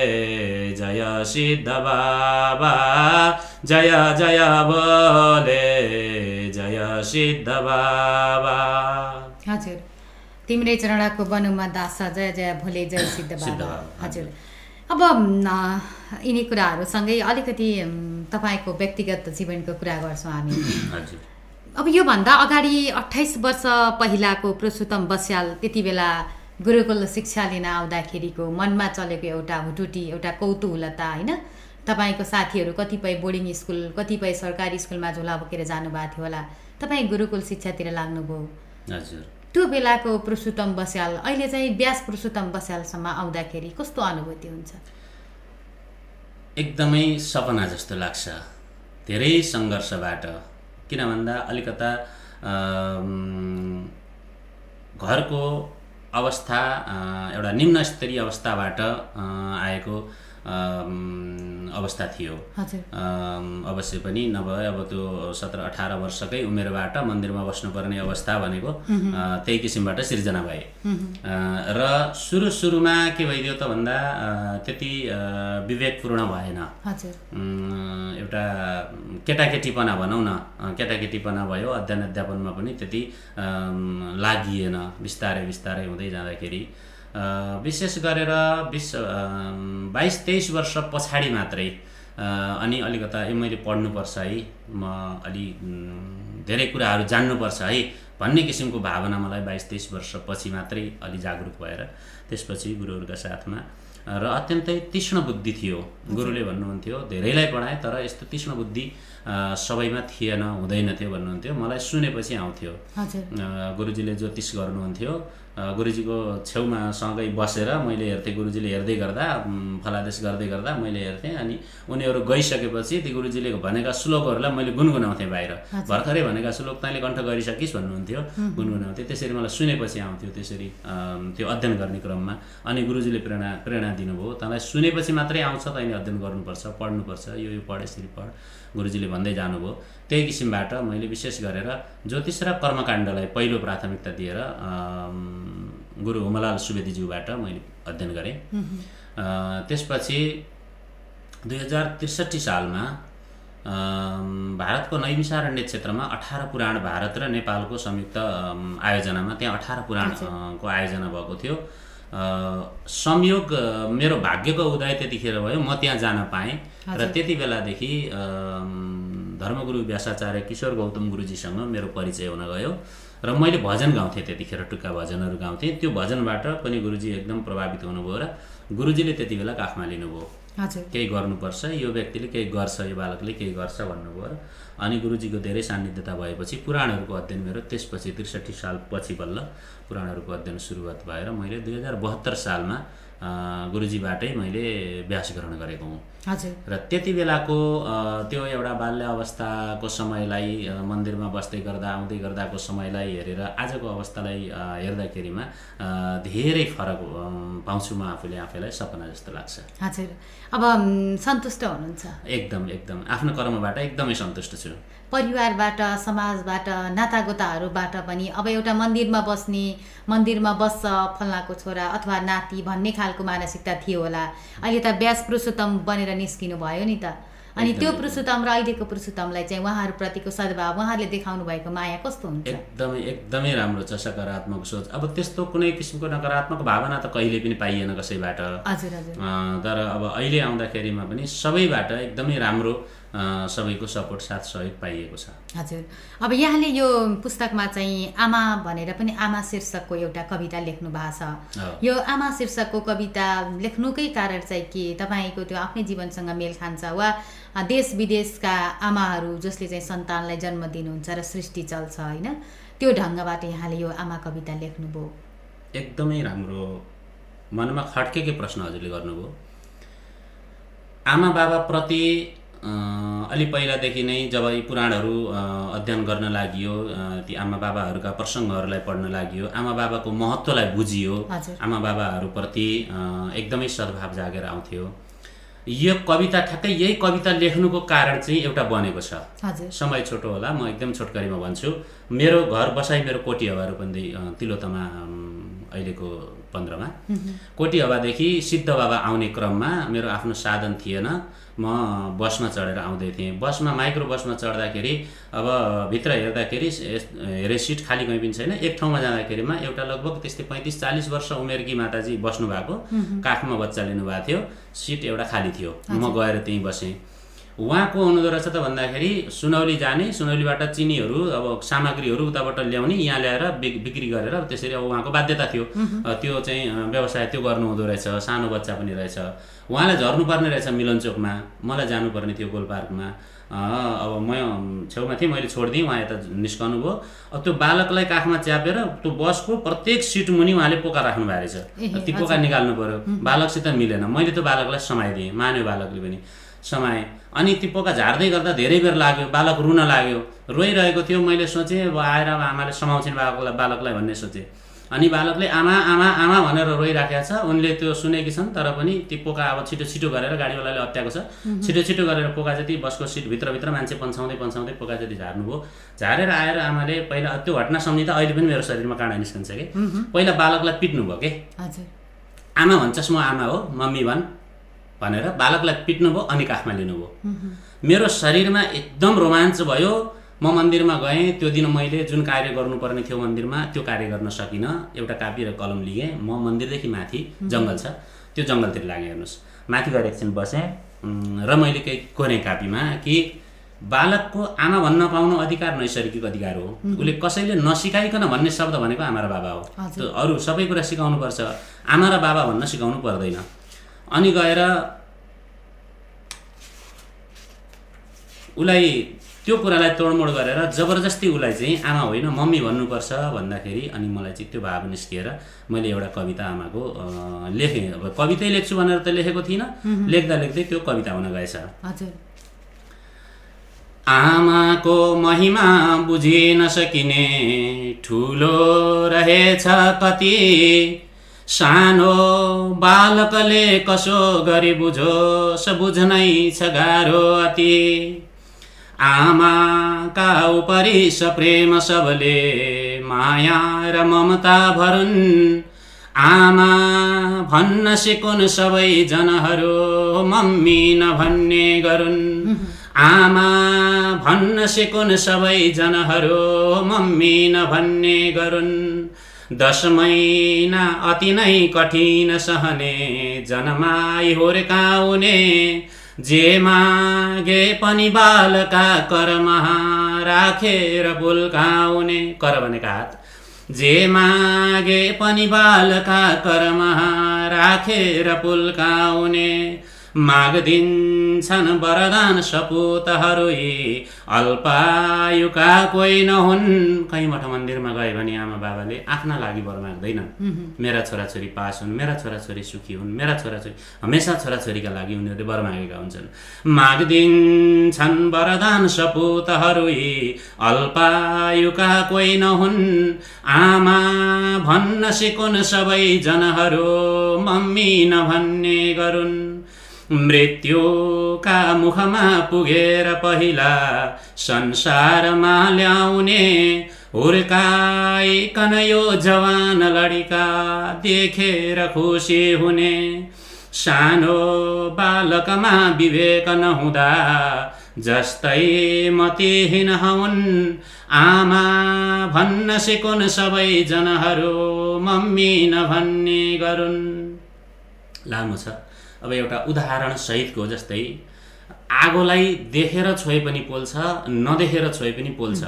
जय सिद्ध बाबा। जय जय भोले जय सिद्ध बाबा। हजुर। तिम्रै चरणको बनुमा दास जय जय भोले जय सिद्ध बाबा, हजुर। अब यिनी कुराहरूसँगै अलिकति तपाईँको व्यक्तिगत जीवनको कुरा गर्छौँ हामी। अब योभन्दा अगाडि अठाइस वर्ष पहिलाको पुरुषोत्तम बस्याल त्यति बेला गुरुकुल शिक्षा लिन आउँदाखेरिको मनमा चलेको एउटा हुटुटी एउटा कौतूहलता होइन? तपाईँको साथीहरू कतिपय बोर्डिङ स्कुल कतिपय सरकारी स्कुलमा झोला बोकेर जानुभएको थियो होला। तपाईँ गुरुकुल शिक्षातिर लाग्नुभयो। हजुर। त्यो बेलाको पुरुषोत्तम बस्याल अहिले चाहिँ व्यास पुरुषोत्तम बस्यालसम्म आउँदाखेरि कस्तो अनुभूति हुन्छ? एकदमै सपना जस्तो लाग्छ। धेरै सङ्घर्षबाट। किन भन्दा अलिकता घरको अवस्था एउटा निम्न स्तरीय अवस्थाबाट आएको अवस्था थियो। अवश्य पनि नभए अब त्यो सत्र अठार वर्षकै उमेरबाट मन्दिरमा बस्नुपर्ने अवस्था भनेको त्यही किसिमबाट सिर्जना भए। र सुरु सुरुमा के भइदियो त भन्दा त्यति विवेकपूर्ण भएन। एउटा केटाकेटीपना भनौँ न केटाकेटीपना भयो अध्ययन अध्यापनमा पनि त्यति लागिएन। बिस्तारै बिस्तारै हुँदै जाँदाखेरि विशेष गरेर बिस बाइस तेइस वर्ष पछाडि मात्रै अनि अलिकता ए मैले पढ्नुपर्छ है म अलि धेरै कुराहरू जान्नुपर्छ है भन्ने किसिमको भावना मलाई बाइस तेइस वर्षपछि मात्रै अलि जागरुक भएर त्यसपछि गुरुहरूका साथमा र अत्यन्तै तीक्ष्ण बुद्धि थियो। गुरुले भन्नुहुन्थ्यो धेरैलाई पढाएँ तर यस्तो तीक्ष्ण बुद्धि सबैमा थिएन हुँदैन थियो भन्नुहुन्थ्यो। मलाई सुनेपछि आउँथ्यो। गुरुजीले ज्योतिष गर्नुहुन्थ्यो। गुरुजीको छेउमा सँगै बसेर मैले हेर्थेँ गुरुजीले हेर्दै गर्दा फलादेश गर्दै गर्दा मैले हेर्थेँ अनि उनीहरू गइसकेपछि ती गुरुजीले भनेका श्लोकहरूलाई मैले गुनगुनाउँथेँ बाहिर। भर्खरै भनेका श्लोक तैँले कण्ठ गरिसकिस् भन्नुहुन्थ्यो गुनगुनाउँथेँ। त्यसरी मलाई सुनेपछि आउँथ्यो त्यसरी त्यो अध्ययन गर्ने क्रममा। अनि गुरुजीले प्रेरणा प्रेरणा दिनुभयो। तँलाई सुनेपछि मात्रै आउँछ तैँले अध्ययन गर्नुपर्छ पढ्नुपर्छ यो यो पढ यसरी पढ। गुरुजीले भन्दै जानुभयो। त्यही किसिमबाट मैले विशेष गरेर ज्योतिष र कर्मकाण्डलाई पहिलो प्राथमिकता दिएर गुरु हुमलाल सुवेदीज्यूबाट मैले अध्ययन गरेँ। त्यसपछि दुई हजार त्रिसठी सालमा भारतको नैमिसारण्य क्षेत्रमा अठार पुराण भारत र नेपालको संयुक्त आयोजनामा त्यहाँ अठार पुराणको आयोजना भएको थियो। संयोग मेरो भाग्यको उदय त्यतिखेर भयो म त्यहाँ जान पाएँ र त्यति बेलादेखि धर्मगुरु व्यासाचार्य किशोर गौतम गुरुजीसँग मेरो परिचय हुन गयो। र मैले भजन गाउँथेँ त्यतिखेर टुक्का भजनहरू गाउँथेँ। त्यो भजनबाट पनि गुरुजी एकदम प्रभावित हुनुभयो र गुरुजीले त्यति बेला काखमा लिनुभयो। हजुर। केही गर्नुपर्छ यो व्यक्तिले केही गर्छ यो बालकले केही गर्छ भन्नुभयो अनि गुरुजीको धेरै सान्निध्यता भएपछि पुराणहरूको अध्ययन मेरो त्यसपछि त्रिसठी साल पछि बल्ल पुराणहरूको अध्ययन सुरुवात भएर मैले दुई हजार बहत्तर सालमा गुरुजीबाटै मैले व्यास ग्रहण गरेको हुँ। हजुर। र त्यति बेलाको त्यो एउटा बाल्य अवस्थाको समयलाई मन्दिरमा बस्दै गर्दा आउँदै गर्दाको समयलाई हेरेर आजको अवस्थालाई हेर्दाखेरिमा धेरै फरक पाउँछु म आफूले आफैलाई सपना जस्तो लाग्छ। हजुर। अब सन्तुष्ट हुनुहुन्छ? एकदम एकदम। आफ्नो कर्मबाट एकदमै सन्तुष्ट छु। परिवारबाट समाजबाट नातागोताहरूबाट पनि अब एउटा मन्दिरमा बस्ने मन्दिरमा बस्छ फल्नाको छोरा अथवा नाति भन्ने खालको मानसिकता थियो होला। अहिले त व्यास पुरुषोत्तम बनेर निस्किनु भयो नि त। अनि त्यो। पुरुषोत्तम र अहिलेको पुरुषोत्तमलाई चाहिँ उहाँहरूप्रतिको सद्भाव उहाँहरूले देखाउनु भएको माया कस्तो हुन्छ? एकदमै एकदमै राम्रो छ सकारात्मक सोच। अब त्यस्तो कुनै किसिमको नकारात्मक भावना त कहिले पनि पाइएन कसैबाट। हजुर हजुर। तर अब अहिले आउँदाखेरिमा पनि सबैबाट एकदमै राम्रो सबैको सपोर्ट साथ सहयोग पाइएको छ। हजुर। अब यहाँले यो पुस्तकमा चाहिँ आमा भनेर पनि आमा शीर्षकको एउटा कविता लेख्नु भएको छ। यो आमा शीर्षकको कविता लेख्नुकै कारण चाहिँ के? तपाईँको त्यो आफ्नै जीवनसँग मेल खान्छ वा देश विदेशका आमाहरू जसले चाहिँ सन्तानलाई जन्म दिनुहुन्छ र सृष्टि चल्छ होइन? त्यो ढङ्गबाट यहाँले यो आमा कविता लेख्नुभयो। एकदमै राम्रो मनमा खड्केकै प्रश्न हजुरले गर्नुभयो। आमा बाबाप्रति अलि पहिलादेखि नै जब यी पुराणहरू अध्ययन गर्न लागि ती आमा बाबाहरूका प्रसङ्गहरूलाई पढ्न लागि आमा बाबाको महत्त्वलाई बुझियो आमा बाबाहरूप्रति एकदमै सद्भाव जागेर आउँथ्यो। यो कविता ठ्याक्कै यही कविता लेख्नुको कारण चाहिँ एउटा बनेको छ। समय छोटो होला म एकदम छोटकरीमा भन्छु। मेरो घर बसाइ मेरो कोटी हवा रूपन्दी अ, तिलोतमा अहिलेको पन्ध्रमा। कोटी हवादेखि सिद्ध बाबा आउने क्रममा मेरो आफ्नो साधन थिएन। म बसमा चढेर आउँदै थिएँ। बसमा माइक्रो बसमा चढ्दाखेरि अब भित्र हेर्दाखेरि हेरे सिट खाली कहीँ पनि छैन। एक ठाउँमा जाँदाखेरिमा एउटा लगभग त्यस्तै पैँतिस चालिस वर्ष उमेरकी माताजी बस्नु भएको काखमा बच्चा लिनुभएको थियो। सिट एउटा खाली थियो। म गएर त्यहीँ बसेँ। उहाँको हुनुहुँदो रहेछ त भन्दाखेरि सुनौली जाने सुनौलीबाट चिनीहरू अब सामग्रीहरू उताबाट ल्याउने यहाँ ल्याएर बिक- बिक्री गरेर त्यसरी अब उहाँको बाध्यता थियो। त्यो चाहिँ व्यवसाय त्यो गर्नुहुँदो रहेछ। सानो बच्चा पनि रहेछ। उहाँलाई झर्नुपर्ने रहेछ मिलनचोकमा मलाई जानुपर्ने थियो गोलपार्कमा। अ, अब म छेउमा थिएँ मैले छोडिदिएँ उहाँ यता निस्कनु भयो अब त्यो बालकलाई काखमा च्यापेर त्यो बसको प्रत्येक सिट मुनि उहाँले पोका राख्नु भएको रहेछ ती पोका निकाल्नु पर्यो। बालकसित मिलेन। मैले त्यो बालकलाई समाइदिएँ मान्यो बालकले पनि। समाएँ। अनि ती पोका झार्दै गर्दा धेरै बेर लाग्यो। बालक रुन लाग्यो। रोइरहेको थियो। मैले सोचेँ अब आएर अब आमाले समाउँछिन् बालकलाई बालकलाई भन्ने सोचेँ। अनि बालकले आमा आमा आमा भनेर रोइराखेको छ। उनले त्यो सुनेकी छन् तर पनि ती पोका अब छिटो छिटो गरेर गाडीवालाले अत्याएको छ। छिटो छिटो गरेर पोका जति बसको सिट भित्रभित्र मान्छे पन्छाउँदै पन्छाउँदै पोका जति झार्नुभयो झारेर आएर आमाले पहिला त्यो घटना सम्झिँदा अहिले पनि मेरो शरीरमा काँडा निस्कन्छ कि? पहिला बालकलाई पिट्नुभयो कि? आमा भन्छस् म आमा हो मम्मी भन् भनेर बालकलाई पिट्नुभयो अनि काखमा लिनुभयो मेरो शरीरमा एकदम रोमाञ्च भयो। म मन्दिरमा गएँ त्यो दिन मैले जुन कार्य गर्नुपर्ने थियो मन्दिरमा त्यो कार्य गर्न सकिनँ। एउटा कापी र कलम लिएँ। म मन्दिरदेखि माथि जङ्गल छ। त्यो जङ्गलतिर लागेँ हेर्नुहोस्। माथि गएर एकछिन बसेँ। र मैले केही कोरेँ कापीमा कि बालकको आमा भन्न पाउनु अधिकार नैसर्गिक अधिकार हो। उसले कसैले नसिकाइकन भन्ने शब्द भनेको आमा र बाबा हो। त्यो अरू सबै कुरा सिकाउनुपर्छ। आमा र बाबा भन्न सिकाउनु पर्दैन। अनि गएर उसलाई त्यो कुरालाई तोडमोड गरेर जबरजस्ती उसलाई चाहिँ आमा होइन मम्मी भन्नुपर्छ भन्दाखेरि अनि मलाई चाहिँ त्यो भाव निस्किएर मैले एउटा कविता आमाको लेखेँ। अब कवितै लेख्छु भनेर त लेखेको थिइनँ। लेख्दा लेख्दै त्यो कविता हुन गएछ। आमाको महिमा बुझिन सकिने ठुलो रहेछ कति। सानो बालकले कसो गरी बुझोस् बुझ्नै छ गाह्रो अति। आमाका उपरि सप्रेम सबले? माया र ममता भरुन्। आमा भन्न सिकुन् सबै जनहरू मम्मी नभन्ने गरून्। आमा भन्न सिकुन् सबै जनहरू मम्मी नभन्ने गरून्। दस महिना अति नै कठिन सहने जनमाई हुर्काउने। जे मागे पनि बालका करमा राखेर बुल्काउने कर भनेका हात। जे मागे पनि बालका कर्म राखेर पुल्काउने माग्दिन्छन् वरदान सपुतहरू अल्पायुका कोही नहुन्। कहीँ मठ मन्दिरमा गयो भने आमा बाबाले आफ्ना लागि वर माग्दैनन्। मेरा छोराछोरी पास हुन् मेरा छोराछोरी सुखी हुन् मेरा छोराछोरी हमेसा छोराछोरीका लागि उनीहरूले वर मागेका हुन्छन्। माग्दिन्छन् वरदान सपुतहरू अल्पायुका कोही नहुन्। आमा भन्न सिकुन् सबैजनाहरू मम्मी नभन्ने गरून्। मृत्युका मुखमा पुगेर पहिला संसारमा ल्याउने हुर्काइकन यो जवान लडिका देखेर खुसी हुने। सानो बालकमा विवेक नहुँदा जस्तै मतिहीन हुन् आमा भन्न सिकुन् सबैजनाहरू मम्मी नभन्ने गरून्। लामो छ। अब एउटा उदाहरण सहितको जस्तै आगोलाई देखेर छोए पनि पोल्छ नदेखेर छोए पनि पोल्छ।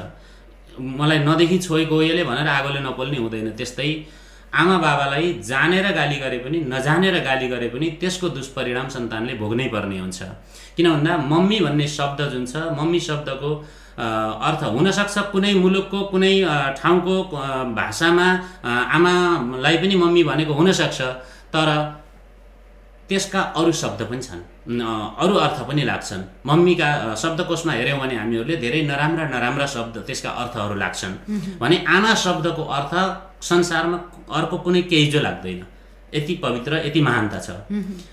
मलाई नदेखि छोएको यसले भनेर आगोले नपोल्ने हुँदैन। त्यस्तै आमा बाबालाई जानेर गाली गरे पनि नजानेर गाली गरे पनि त्यसको दुष्परिणाम सन्तानले भोग्नै पर्ने हुन्छ। किन भन्दा मम्मी भन्ने शब्द जुन छ मम्मी शब्दको अर्थ हुनसक्छ कुनै मुलुकको कुनै ठाउँको भाषामा आमालाई पनि मम्मी भनेको हुनसक्छ। तर त्यसका अरू शब्द पनि छन्। अरू अर्थ पनि लाग्छन्। मम्मीका शब्दकोशमा हेऱ्यौँ भने हामीहरूले धेरै नराम्रा नराम्रा शब्द त्यसका अर्थहरू लाग्छन्। भने आमा शब्दको अर्थ संसारमा अर्को कुनै केही जो लाग्दैन। यति पवित्र यति महानता छ।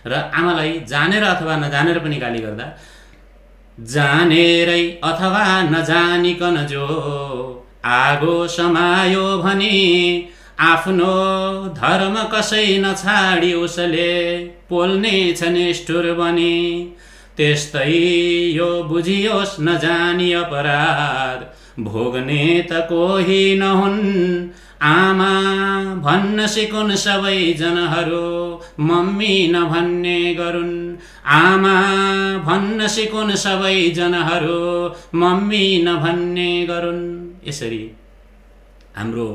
र आमालाई जानेर अथवा नजानेर पनि गाली गर्दा जानेरै अथवा नजानिकन जो आगो समायो भने आफ्नो धर्म कसै नछाडी उसले पोल्ने छ निष्ठुर बने। त्यस्तै यो बुझियोस् नजानी अपराध भोग्ने त कोही नहुन्। आमा भन्न सिकुन् सबैजनाहरू मम्मी नभन्ने गरून्। आमा भन्न सिकुन् सबैजनाहरू मम्मी नभन्ने गरून्। यसरी हाम्रो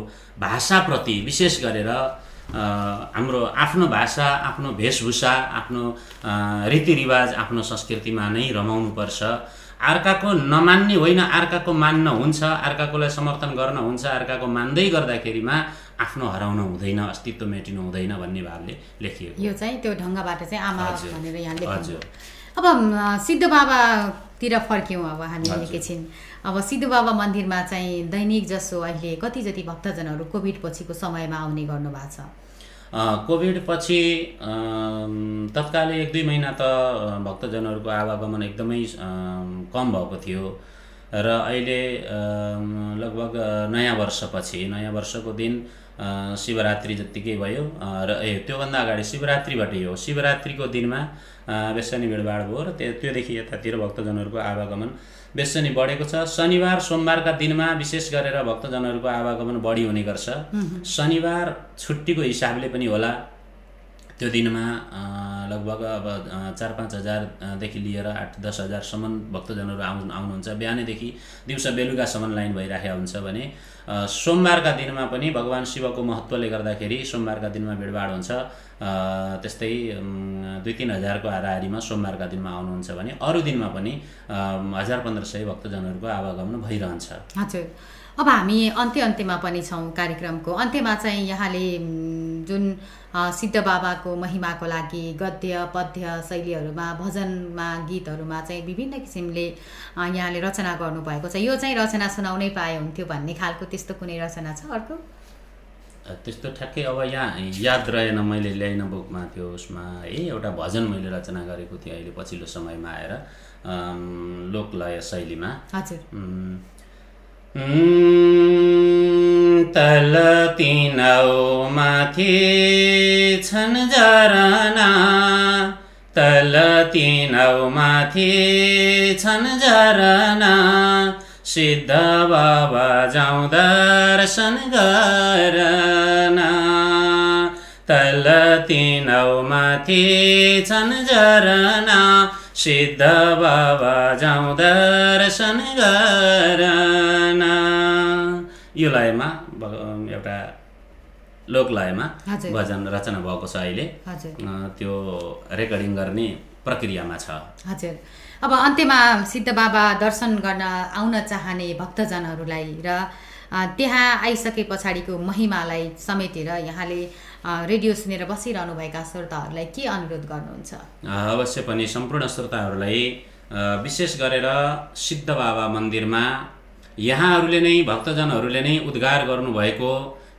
भाषाप्रति विशेष गरेर हाम्रो आफ्नो भाषा आफ्नो वेशभूषा आफ्नो रीतिरिवाज आफ्नो संस्कृतिमा नै रमाउनुपर्छ। अर्काको नमान्ने होइन अर्काको मान्न हुन्छ अर्काकोलाई समर्थन गर्न हुन्छ अर्काको मान्दै गर्दाखेरिमा आफ्नो हराउन हुँदैन अस्तित्व मेटिनु हुँदैन भन्ने भावले लेखिएको। यो चाहिँ त्यो ढङ्गबाट चाहिँ आमा भनेर यहाँ लेख्नु अब सिद्ध बाबातिर फर्क्यौँ अब हामी एकैछिन अब सिद्धु बाबा मन्दिरमा चाहिँ दैनिक जसो अहिले कति जति भक्तजनहरू कोभिड पछिको समयमा आउने गर्नु भएको छ कोभिड पछि तत्कालै एक दुई महिना त भक्तजनहरूको आवागमन एकदमै कम भएको थियो। र अहिले लगभग नयाँ वर्षपछि नयाँ वर्षको दिन शिवरात्रि जत्तिकै भयो। र ए त्योभन्दा अगाडि शिवरात्रिबाटै हो। शिवरात्रिको दिनमा बेसनी भिडभाड भयो र त्योदेखि यतातिर भक्तजनहरूको आवागमन बेसनी बढेको छ। शनिबार सोमबारका दिनमा विशेष गरेर भक्तजनहरूको आवागमन बढी हुने गर्छ। शनिबार छुट्टीको हिसाबले पनि होला। त्यो दिनमा लगभग अब चार पाँच हजारदेखि लिएर आठ दस हजारसम्म भक्तजनहरू आउनु आउनुहुन्छ। बिहानैदेखि दिउँसो बेलुकासम्म लाइन भइराखेको हुन्छ भने सोमबारका दिनमा पनि भगवान् शिवको महत्त्वले गर्दाखेरि सोमबारका दिनमा भिडभाड हुन्छ। त्यस्तै दुई तिन हजारको हाराहारीमा सोमबारका दिनमा आउनुहुन्छ भने अरू दिनमा पनि हजार पन्ध्र सय भक्तजनहरूको आवागमन भइरहन्छ। हजुर। अब हामी अन्त्य अन्त्यमा पनि छौँ कार्यक्रमको अन्त्यमा चाहिँ यहाँले जुन सिद्ध बाबाको महिमाको लागि गद्य पद्य शैलीहरूमा भजनमा गीतहरूमा चाहिँ विभिन्न किसिमले यहाँले रचना गर्नुभएको छ। यो चाहिँ रचना सुनाउनै पाए हुन्थ्यो भन्ने खालको त्यस्तो कुनै रचना छ अर्को? त्यस्तो ठ्याक्कै अब यहाँ याद रहेन मैले ल्याइन बुकमा त्यो उसमा है एउटा भजन मैले रचना गरेको थिएँ अहिले पछिल्लो समयमा आएर लोकलय शैलीमा। हजुर। तल तिनौ माथि छन् जरना। तल तिनौ माथि छन् जरना। सिद्ध बाबा जाउँ दर्शन गर्न। तल तिनौ माथि छन् झरना सिद्ध बाबा जाउँ दर्शन गर्न। यो लयमा एउटा लोकलयमा हजुर। भजन रचना भएको छ अहिले। त्यो रेकर्डिङ गर्ने प्रक्रियामा छ। हजुर। अब अन्त्यमा सिद्ध बाबा दर्शन गर्न आउन चाहने भक्तजनहरूलाई र त्यहाँ आइसके पछाडिको महिमालाई समेटेर यहाँले रेडियो सुनेर बसिरहनुभएका श्रोताहरूलाई के अनुरोध गर्नुहुन्छ? अवश्य पनि सम्पूर्ण श्रोताहरूलाई विशेष गरेर सिद्ध बाबा मन्दिरमा यहाँहरूले नै भक्तजनहरूले नै उद्धार गर्नुभएको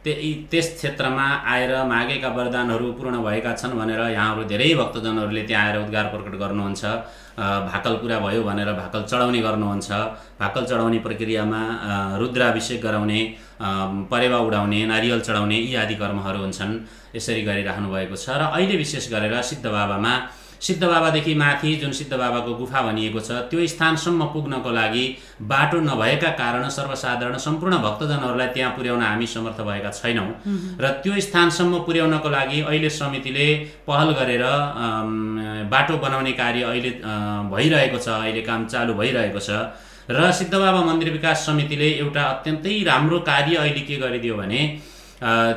त्यस क्षेत्रमा आएर मागेका वरदानहरू पूर्ण भएका छन् भनेर यहाँहरू धेरै भक्तजनहरूले त्यहाँ आएर उद्धार प्रकट गर्नुहुन्छ। भाकल पुरा भयो भनेर भाकल चढाउने गर्नुहुन्छ। भाकल चढाउने प्रक्रियामा रुद्राभिषेक गराउने परेवा उडाउने नारियल चढाउने यी आदि कर्महरू हुन्छन्। यसरी गरिराख्नु भएको छ। र अहिले विशेष गरेर सिद्ध बाबामा सिद्ध बाबादेखि माथि जुन सिद्ध बाबाको गुफा भनिएको छ त्यो स्थानसम्म पुग्नको लागि बाटो नभएका कारण सर्वसाधारण सम्पूर्ण भक्तजनहरूलाई त्यहाँ पुर्याउन हामी समर्थ भएका छैनौँ। र त्यो स्थानसम्म पुर्याउनको लागि अहिले समितिले पहल गरेर बाटो बनाउने कार्य अहिले भइरहेको छ अहिले काम चालु भइरहेको छ। र सिद्ध बाबा मन्दिर विकास समितिले एउटा अत्यन्तै राम्रो कार्य अहिले के गरिदियो भने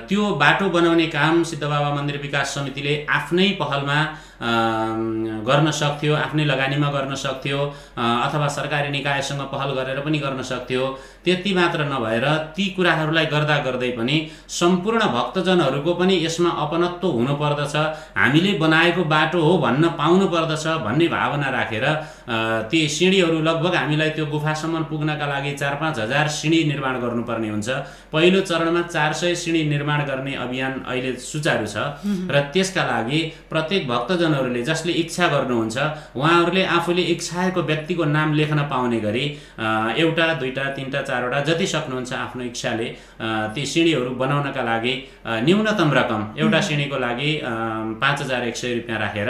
त्यो बाटो बनाउने काम सिद्ध बाबा मन्दिर विकास समितिले आफ्नै पहलमा गर्न सक्थ्यो आफ्नै लगानीमा गर्न सक्थ्यो अथवा सरकारी निकायसँग पहल गरेर पनि गर्न सक्थ्यो। त्यति मात्र नभएर ती कुराहरूलाई गर्दा गर्दै पनि सम्पूर्ण भक्तजनहरूको पनि यसमा अपनत्व हुनुपर्दछ हामीले बनाएको बाटो हो भन्न पाउनु पर्दछ भन्ने भावना राखेर ती सिँढीहरू लगभग हामीलाई त्यो गुफासम्म पुग्नका लागि चार पाँच हजार सिँढी निर्माण गर्नुपर्ने हुन्छ। पहिलो चरणमा चार सय सिँढी निर्माण गर्ने अभियान अहिले सुचारू छ र त्यसका लागि प्रत्येक भक्तजनहरूले जसले इच्छा गर्नुहुन्छ उहाँहरूले आफूले इच्छाएको व्यक्तिको नाम लेख्न पाउने गरी एउटा दुईवटा तिनवटा चारवटा जति सक्नुहुन्छ आफ्नो इच्छाले ती सिँढीहरू बनाउनका लागि न्यूनतम रकम एउटा सिँढीको लागि पाँच हजार एक सय रुपियाँ राखेर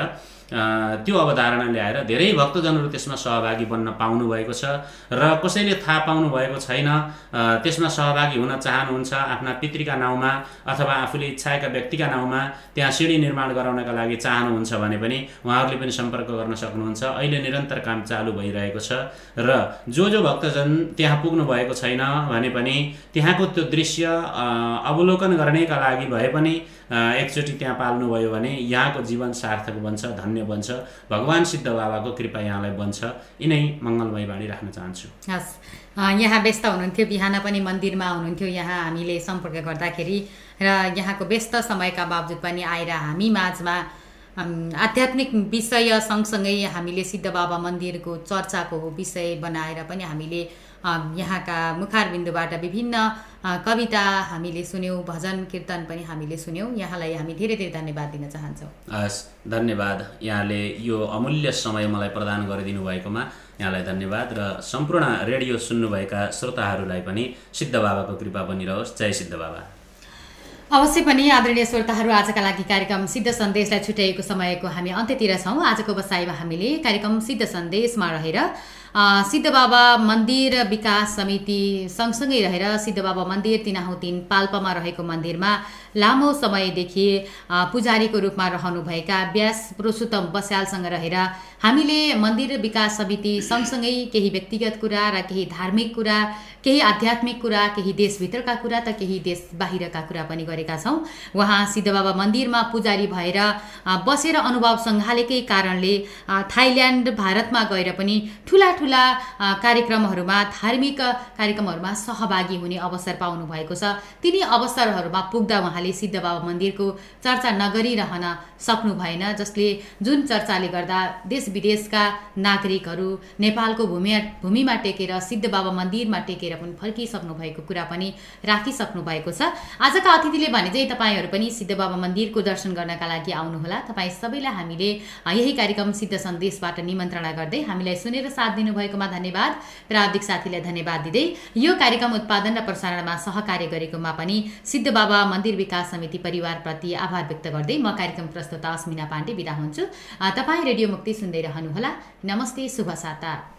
त्यो अवधारणा ल्याएर धेरै भक्तजनहरू त्यसमा सहभागी बन्न पाउनुभएको छ र कसैले थाहा पाउनु भएको छैन त्यसमा सहभागी हुन चाहनुहुन्छ आफ्ना पितृका नाउँमा अथवा आफूले इच्छाएका व्यक्तिका नाउँमा त्यहाँ सिँढी निर्माण गराउनका लागि चाहनुहुन्छ भने पनि उहाँहरूले पनि सम्पर्क गर्न सक्नुहुन्छ। अहिले निरन्तर काम चालु भइरहेको छ र जो जो भक्तजन त्यहाँ पुग्नु भएको छैन भने पनि त्यहाँको त्यो दृश्य अवलोकन गर्नेका लागि भए पनि एकचोटि त्यहाँ पाल्नुभयो भने यहाँको जीवन सार्थक बन्छ। धन्य बन्छ। भगवान् सिद्ध बाबाको कृपा यहाँलाई बन्छ। यिनै मङ्गलमय बाणी राख्न चाहन्छु। हस्। यहाँ व्यस्त हुनुहुन्थ्यो बिहान पनि मन्दिरमा हुनुहुन्थ्यो। यहाँ हामीले सम्पर्क गर्दाखेरि र यहाँको व्यस्त समयका बावजुद पनि आएर हामी माझमा आध्यात्मिक विषय सँगसँगै हामीले सिद्ध बाबा मन्दिरको चर्चाको विषय बनाएर पनि हामीले यहाँका मुखारबिन्दुबाट विभिन्न कविता हामीले सुन्यौँ भजन कीर्तन पनि हामीले सुन्यौँ। यहाँलाई हामी धेरै धेरै धन्यवाद दिन चाहन्छौँ। हस् धन्यवाद। यहाँले यो अमूल्य समय मलाई प्रदान गरिदिनु भएकोमा यहाँलाई धन्यवाद र सम्पूर्ण रेडियो सुन्नुभएका श्रोताहरूलाई पनि सिद्ध बाबाको कृपा बनिरहोस्। जय सिद्ध बाबा। अवश्य पनि आदरणीय श्रोताहरू आजका लागि कार्यक्रम सिद्ध सन्देशलाई छुट्याएको समयको हामी अन्त्यतिर छौँ। आजको बसाइमा हामीले कार्यक्रम सिद्ध सन्देशमा रहेर अ, सिद्ध बाबा मन्दिर विकास समिति सँगसँगै रहेर सिद्ध बाबा मन्दिर तिनाहुतिन पाल्पामा रहेको मन्दिरमा लामो समयदेखि पुजारीको रूपमा रहनुभएका व्यास पुरुषोत्तम बस्यालसँग रहेर हामीले मन्दिर विकास समिति सँगसँगै केही व्यक्तिगत कुरा र केही धार्मिक कुरा केही आध्यात्मिक कुरा केही देशभित्रका कुरा त केही देश बाहिरका कुरा पनि गरेका छौँ उहाँ सिद्ध बाबा मन्दिरमा पुजारी भएर बसेर अनुभव सङ्घालेकै कारणले थाइल्यान्ड भारतमा गएर पनि ठुला ठुला अ, कार्यक्रमहरूमा धार्मिक कार्यक्रमहरूमा सहभागी हुने अवसर पाउनु भएको छ। तिनी अवसरहरूमा पुग्दा उहाँले सिद्ध बाबा मन्दिरको चर्चा नगरिरहन सक्नु भएन जसले जुन चर्चाले गर्दा देश विदेशका नागरिकहरू नेपालको भूमि भूमिमा टेकेर सिद्ध बाबा मन्दिरमा टेकेर पनि फर्किसक्नु भएको कुरा पनि राखिसक्नु भएको छ। आजका अतिथिले भने चाहिँ तपाईँहरू पनि सिद्ध बाबा मन्दिरको दर्शन गर्नका लागि आउनुहोला। तपाईँ सबैलाई हामीले यही कार्यक्रम सिद्ध सन्देशबाट निमन्त्रणा गर्दै हामीलाई सुनेर साथ दिनुभएकोमा धन्यवाद। प्राविधिक साथीलाई धन्यवाद दिँदै यो कार्यक्रम उत्पादन र प्रसारणमा सहकार्य गरेकोमा पनि सिद्ध बाबा मन्दिर विकास समिति परिवारप्रति आभार व्यक्त गर्दै म कार्यक्रम प्रस्तुता अस्मिना पाण्डे बिदा हुन्छु। तपाईँ रेडियो मुक्ति सुन्दै रहनुहोला। नमस्ते शुभ साता।